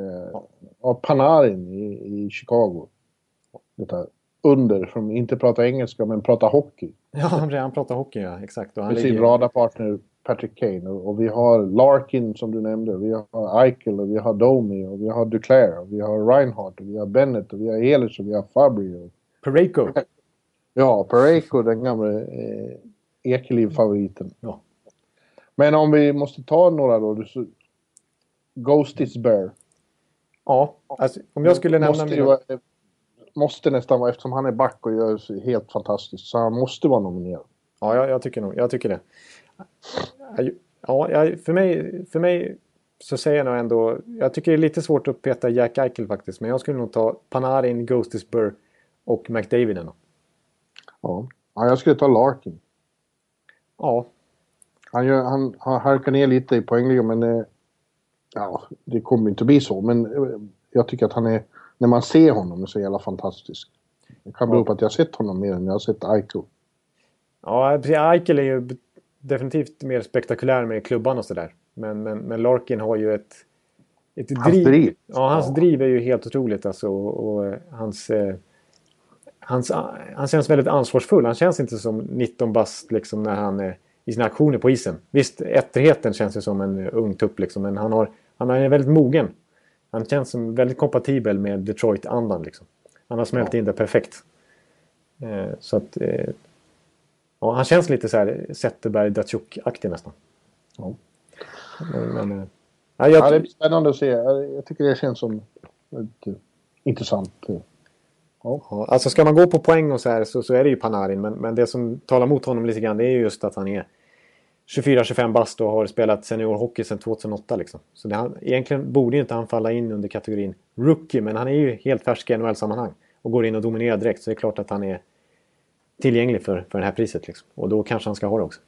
Eh, Av Panarin i, i Chicago. Detta under, som inte pratar engelska men pratar hockey. Ja, han, pratar hockey, ja. Exakt. Och han sin ligger- radarpartner Patrick Kane. Och, och vi har Larkin som du nämnde. Vi har Eichel och vi har Domi och vi har Duclair. Och vi har Reinhardt och vi har Bennett och vi har Ehlers och vi har Fabry. Och, Pareko. ja, Pareko, den gamla eh, Ekeliv-favoriten. Ja. Men om vi måste ta några då. Så, Ghost is Bear. Ja, alltså, om jag skulle nämna måste, mina... vara, måste nästan vara, eftersom han är back och gör helt fantastiskt, så han måste vara nominerad. Ja, jag, jag tycker nog. Jag tycker det. Ja, för, mig, för mig så säger jag nog ändå... Jag tycker det är lite svårt att peta Jack Eichel faktiskt. Men jag skulle nog ta Panarin, Ghostisburg och McDavid ändå. Ja. ja, jag skulle ta Larkin. Ja, Han, gör, han, han halkar ner lite i poängligan men eh, ja, det kommer inte bli så. Men eh, jag tycker att han är, när man ser honom, är så jävla fantastisk. Det kan bero på att jag har sett honom mer än jag har sett Eichel. ja. Eichel är ju definitivt mer spektakulär med klubban och sådär. Men, men, men Larkin har ju ett... ett Hans driv. Ja, hans Ja. driv är ju helt otroligt alltså. Och, och eh, hans... Eh, hans, han känns väldigt ansvarsfull. Han känns inte som 19 bast liksom när han är i sina aktioner på isen. Visst, ettrigheten känns ju som en eh, ung tupp liksom, men han, har, han är väldigt mogen. Han känns som väldigt kompatibel med Detroit-andan liksom. Han har smält in det perfekt. Eh, så att... Eh, ja, han känns lite så här Zetterberg Datsjuk-aktig nästan. Ja. Men, men, eh, ja, jag, Ja, det blir spännande att se. Jag tycker det känns som ett eh, intressant. eh, Ja, alltså ska man gå på poäng och så här så, så är det ju Panarin. Men, men det som talar mot honom lite grann det är ju just att han är 24-25 bast och har spelat seniorhockey sedan 2008. Liksom. Så det, han, egentligen borde inte han falla in under kategorin rookie. Men han är ju helt färsk i NHL-sammanhang. Och går in och dominerar direkt. Så det är klart att han är tillgänglig för, för det här priset. Liksom. Och då kanske han ska ha det också.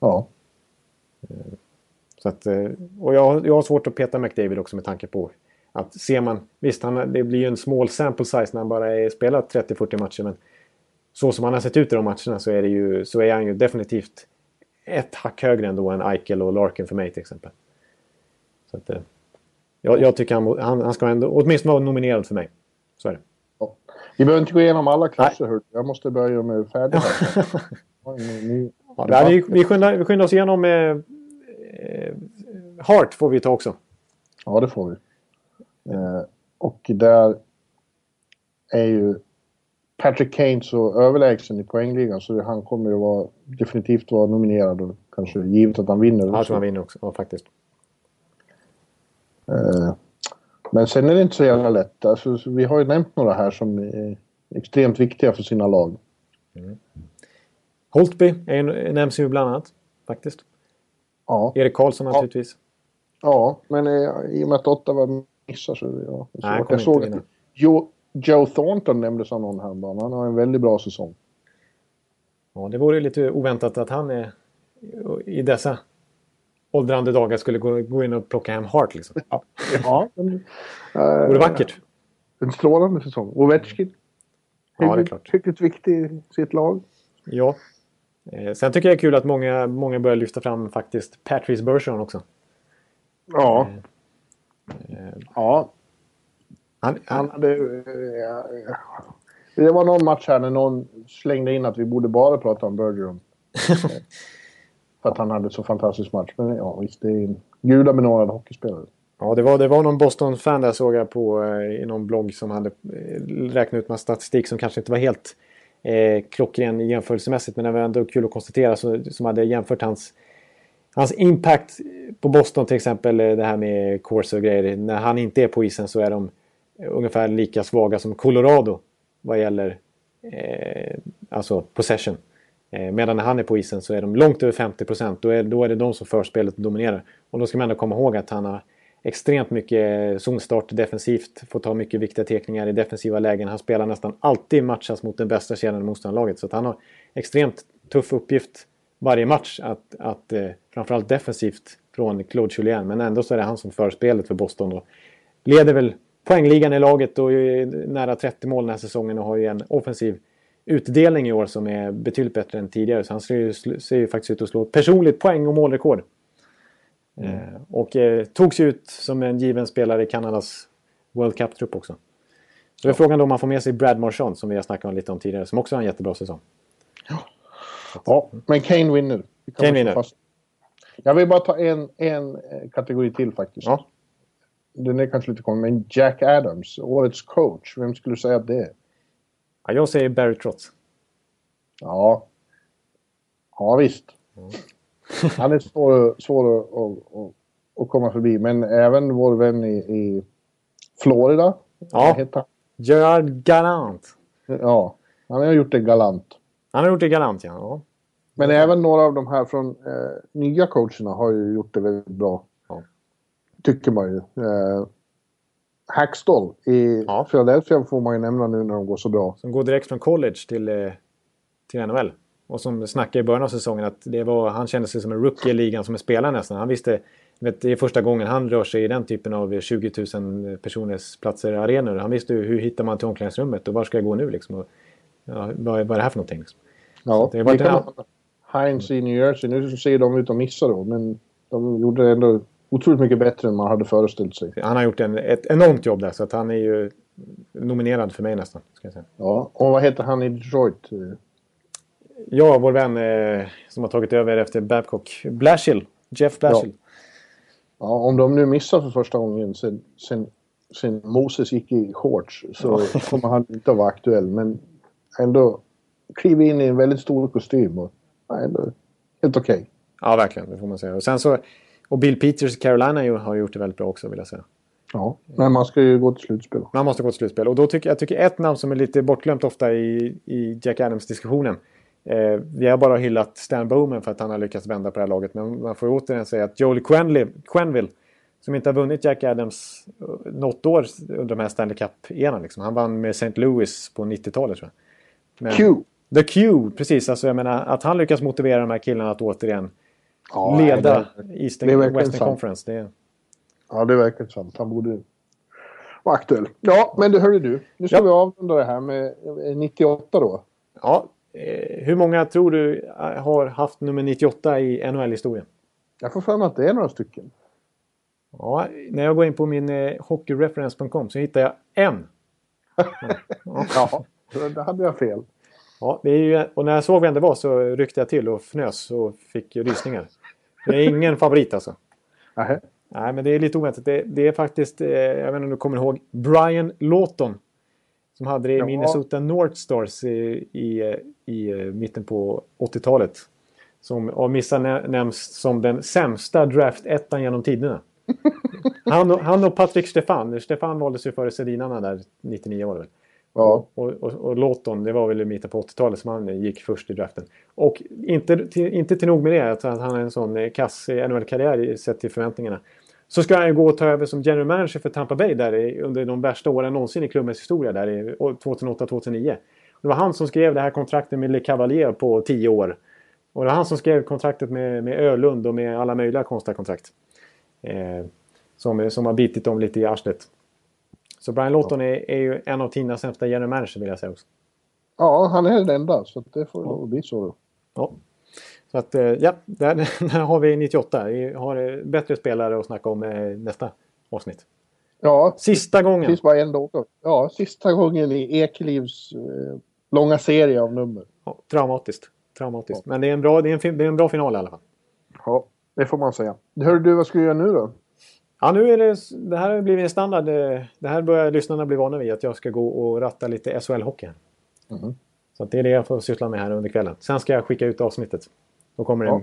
Ja. Så att, eh, och jag, jag har svårt att peta McDavid också med tanke på att ser man... Visst, han, det blir ju en small sample size när han bara är spelat 30-40 matcher. Men så som han har sett ut i de matcherna så är, det ju, så är han ju definitivt ett hack högre ändå än Eichel och Larkin för mig till exempel. Så att, eh, jag, jag tycker han, han, han ska ändå åtminstone vara nominerad för mig. Så är det. Ja. Vi behöver inte gå igenom alla klasser. hör du. Jag måste börja göra mig färdig. här. Ja, Ja, nej, vi, vi, skyndar, vi skyndar oss igenom... Eh, eh, Hart får vi ta också. Ja, det får vi. Eh, och där är ju Patrick Kane så överlägsen i poängligan så han kommer ju vara, definitivt vara nominerad och kanske givet att han vinner. Jag tror han vinner också, ja, faktiskt. Eh, men sen är det inte så jävla lätt. Alltså, vi har ju nämnt några här som är extremt viktiga för sina lag. Mm. Holtby är, nämns ju bland annat, faktiskt. Ja. Erik Karlsson naturligtvis. Ja, men eh, i och med att Ottawa missar så... Ja, så Nej, jag såg att Joe, Joe Thornton nämndes av någon häromdagen. Han har en väldigt bra säsong. Ja, det vore lite oväntat att han är i dessa åldrande dagar skulle gå, gå in och plocka hem Hart liksom. Ja, ja vore vackert. En strålande säsong. Ovechkin. Ja, det är klart. Riktigt viktig i sitt lag. Ja. Eh, sen tycker jag det är kul att många, många börjar lyfta fram faktiskt Patrice Bergeron också. Ja. Eh, ja. Han, han hade... Eh, det var någon match här när någon slängde in att vi borde bara prata om Bergeron. För att han hade så fantastisk match. Men ja, visst, det är en gudabenådad hockeyspelare. Ja, det var, det var någon Boston-fan där såg jag på eh, i någon blogg som hade eh, räknat ut massa statistik som kanske inte var helt eh, klockren jämförelsemässigt. Men det var ändå kul att konstatera så, som hade jämfört hans, hans impact på Boston till exempel. Eh, det här med course och grejer. När han inte är på isen så är de ungefär lika svaga som Colorado vad gäller eh, alltså possession. Eh, medan när han är på isen så är de långt över 50 procent. Då är, då är det de som för spelet och dominerar. Och då ska man ändå komma ihåg att han har extremt mycket zonstart defensivt. Får ta mycket viktiga tekningar i defensiva lägen. Han spelar nästan alltid matchas mot den bästa kedjan i motståndarlaget. Så att han har extremt tuff uppgift varje match. Att, att eh, framförallt defensivt från Claude Julien. Men ändå så är det han som för spelet för Boston. Och leder väl poängligan i laget och är nära 30 mål den här säsongen och har ju en offensiv utdelning i år som är betydligt bättre än tidigare. Så han ser ju, ser ju faktiskt ut att slå personligt poäng och målrekord. Mm. Eh, och eh, togs ut som en given spelare i Kanadas World Cup-trupp också. Så är frågan då om man får med sig Brad Marchand som vi har snackat lite om tidigare som också har en jättebra säsong. Ja, ja men Kane vinner. Kane vinner. Fast. Jag vill bara ta en, en eh, kategori till faktiskt. Ja. Den är kanske lite konstig, men Jack Adams, årets coach. Vem skulle säga att det är? Ja, jag säger Barry Trotz. Ja. Ja, visst. Mm. Han är svår, svår att, att, att, komma förbi. Men även vår vän i, i Florida. Ja. Heter Gerard Galant. Ja, han har gjort det galant. Han har gjort det galant, ja. ja. Men även några av de här från eh, nya coacherna har ju gjort det väldigt bra. Ja. Tycker man ju. Eh, Hackstall i ja. Philadelphia får man ju nämna nu när de går så bra. Som går direkt från college till, eh, till NHL. Och som snackade i början av säsongen att det var, han kände sig som en rookie i ligan som en spelare nästan. Han visste, vet, det är första gången han rör sig i den typen av 20 000 personers platser arenor. Han visste hur hittar man till omklädningsrummet och var ska jag gå nu liksom. Och, ja, vad, vad är det här för någonting? Liksom. Ja, det var det Heinz i New Jersey, nu ser de ut att missa då, men de gjorde ändå otroligt mycket bättre än man hade föreställt sig. Han har gjort en, ett enormt jobb där så att han är ju nominerad för mig nästan. Ska jag säga. Ja, och vad heter han i Detroit? Ja, vår vän eh, som har tagit över efter Babcock. Blashill. Jeff Blashill. Ja. ja. om de nu missar för första gången sen, sen, sen Moses gick i shorts så ja. kommer han inte att vara aktuell. Men ändå kliver in i en väldigt stor kostym och ja, ändå helt okej. Okay. Ja, verkligen. Det får man säga. Och sen så och Bill Peters i Carolina har gjort det väldigt bra också vill jag säga. Ja, men man ska ju gå till slutspel. Man måste gå till slutspel. Och då tycker jag tycker ett namn som är lite bortglömt ofta i, i Jack Adams-diskussionen. Eh, vi har bara hyllat Stan Bowman för att han har lyckats vända på det här laget. Men man får återigen säga att Joel Quenville, Quenville som inte har vunnit Jack Adams eh, något år under de här Stanley Cup-eran. Liksom. Han vann med St. Louis på 90-talet tror jag. Men, Q! The Q, precis. Alltså, jag menar, att han lyckas motivera de här killarna att återigen ja, leda Eastern Western sant. Conference. Det... Ja, det är verkligen sant. Han borde vara aktuell. Ja, men det hörde du. Nu ska ja. vi avrunda det här med 98 då. Ja, eh, hur många tror du eh, har haft nummer 98 i NHL-historien? Jag får för mig att det är några stycken. Ja, när jag går in på min eh, hockeyreference.com så hittar jag en. Ja, ja då hade jag fel. Ja, det är ju, och när jag såg vem det var så ryckte jag till och fnös och fick rysningar. Det är ingen favorit alltså. Nähä. Nej, men det är lite oväntat. Det, det är faktiskt, eh, jag vet inte om du kommer ihåg, Brian Lawton. Som hade det i Ja. Minnesota North Stars i, i, i eh, mitten på 80-talet. Som av vissa nä- nämns som den sämsta draft-ettan genom tiderna. Han och, han och Patrick Stefan. Stefan valdes ju före Sedinarna där 99 var det väl. Ja. Och, och, och Lawton, det var väl i mitten på 80-talet som han gick först i draften. Och inte till, inte till nog med det, att han har en sån eh, kass eh, NHL-karriär sett till förväntningarna. Så ska han ju gå och ta över som general manager för Tampa Bay där i, under de värsta åren någonsin i klubbens historia där i 2008-2009. Det var han som skrev det här kontraktet med Le Cavalier på 10 år. Och det var han som skrev kontraktet med, med Ölund och med alla möjliga konstiga kontrakt. Eh, som, som har bitit dem lite i arslet. Så Brian Lawton är, är ju en av tidernas sämsta general manager vill jag säga också. ja, han är den enda. Så det får nog bli så då. Ja. Så att, eh, ja, där, där har vi 98. Vi har eh, bättre spelare att snacka om eh, nästa avsnitt. Ja, Sista gången. finns bara en dag. Ja, sista gången i Ekelivs eh, långa serie av nummer. Ja, traumatiskt. Traumatiskt. Men det är, en bra, det, är en, det är en bra final i alla fall. Ja, det får man säga. Hör du, vad ska du göra nu då? Ja, nu är det, det här har blivit en standard. eh, Det här börjar lyssnarna bli vana vid. Att jag ska gå och ratta lite SHL-hockey. Mhm. Så det är det jag får syssla med här under kvällen. Sen ska jag skicka ut avsnittet. Då kommer det. Ja.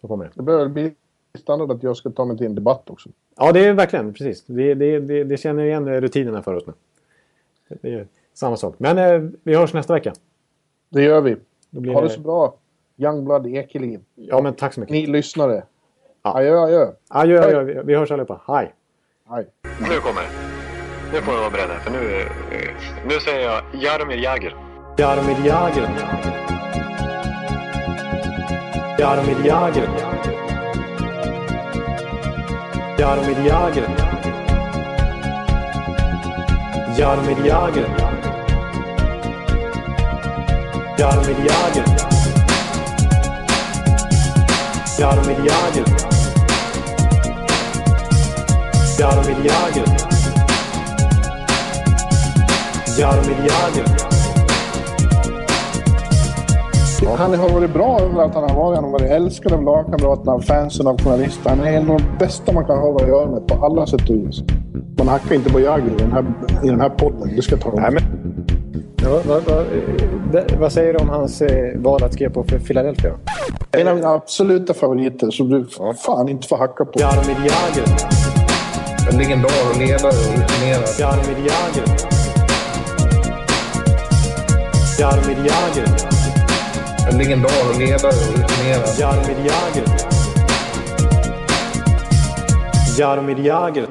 Då kommer det. Det börjar bli standard att jag ska ta mig till en debatt också. Ja, det är verkligen precis. Det, det, det, det känner igen rutinerna för oss nu. Det är samma sak. Men eh, vi hörs nästa vecka. Det gör vi. Ha det så bra. Youngblood Ekeliv. Ja, men tack så mycket. Ni lyssnare. Ja. Adjö, adjö. Adjö, adjö. Vi- Vi hörs allihopa. Hej! Hej. Nu kommer. Nu får ni vara beredda, för nu, eh, nu säger jag Jaromir Jagr. Jaromir Jagr. Jaromir Jagr. Jaromir Jagr. Jaromir Jagr. Jaromir Jagr. Jaromir Jagr. Jaromir Jagr. Jaromir Jagr. Han har varit bra överallt han har varit. Han har varit älskad av lagkamraterna, av fansen, av journalister. Han är en av de bästa man kan ha att göra med på alla sätt och vis. Man hackar inte på Jagr i den här, i den här podden. Det ska jag ta Nej, men... Ja, vad, vad, vad, säger du om hans eh, val att skriva på för Philadelphia? En av mina absoluta favoriter som du fan inte får hacka på. Jaromir Jagr. En legendar och ledare och rutinerad. Jaromir Jagr. Jaromir Jagr. En legendar och ledare och rutinerad. Jaromir Jagr. Jaromir Jagr.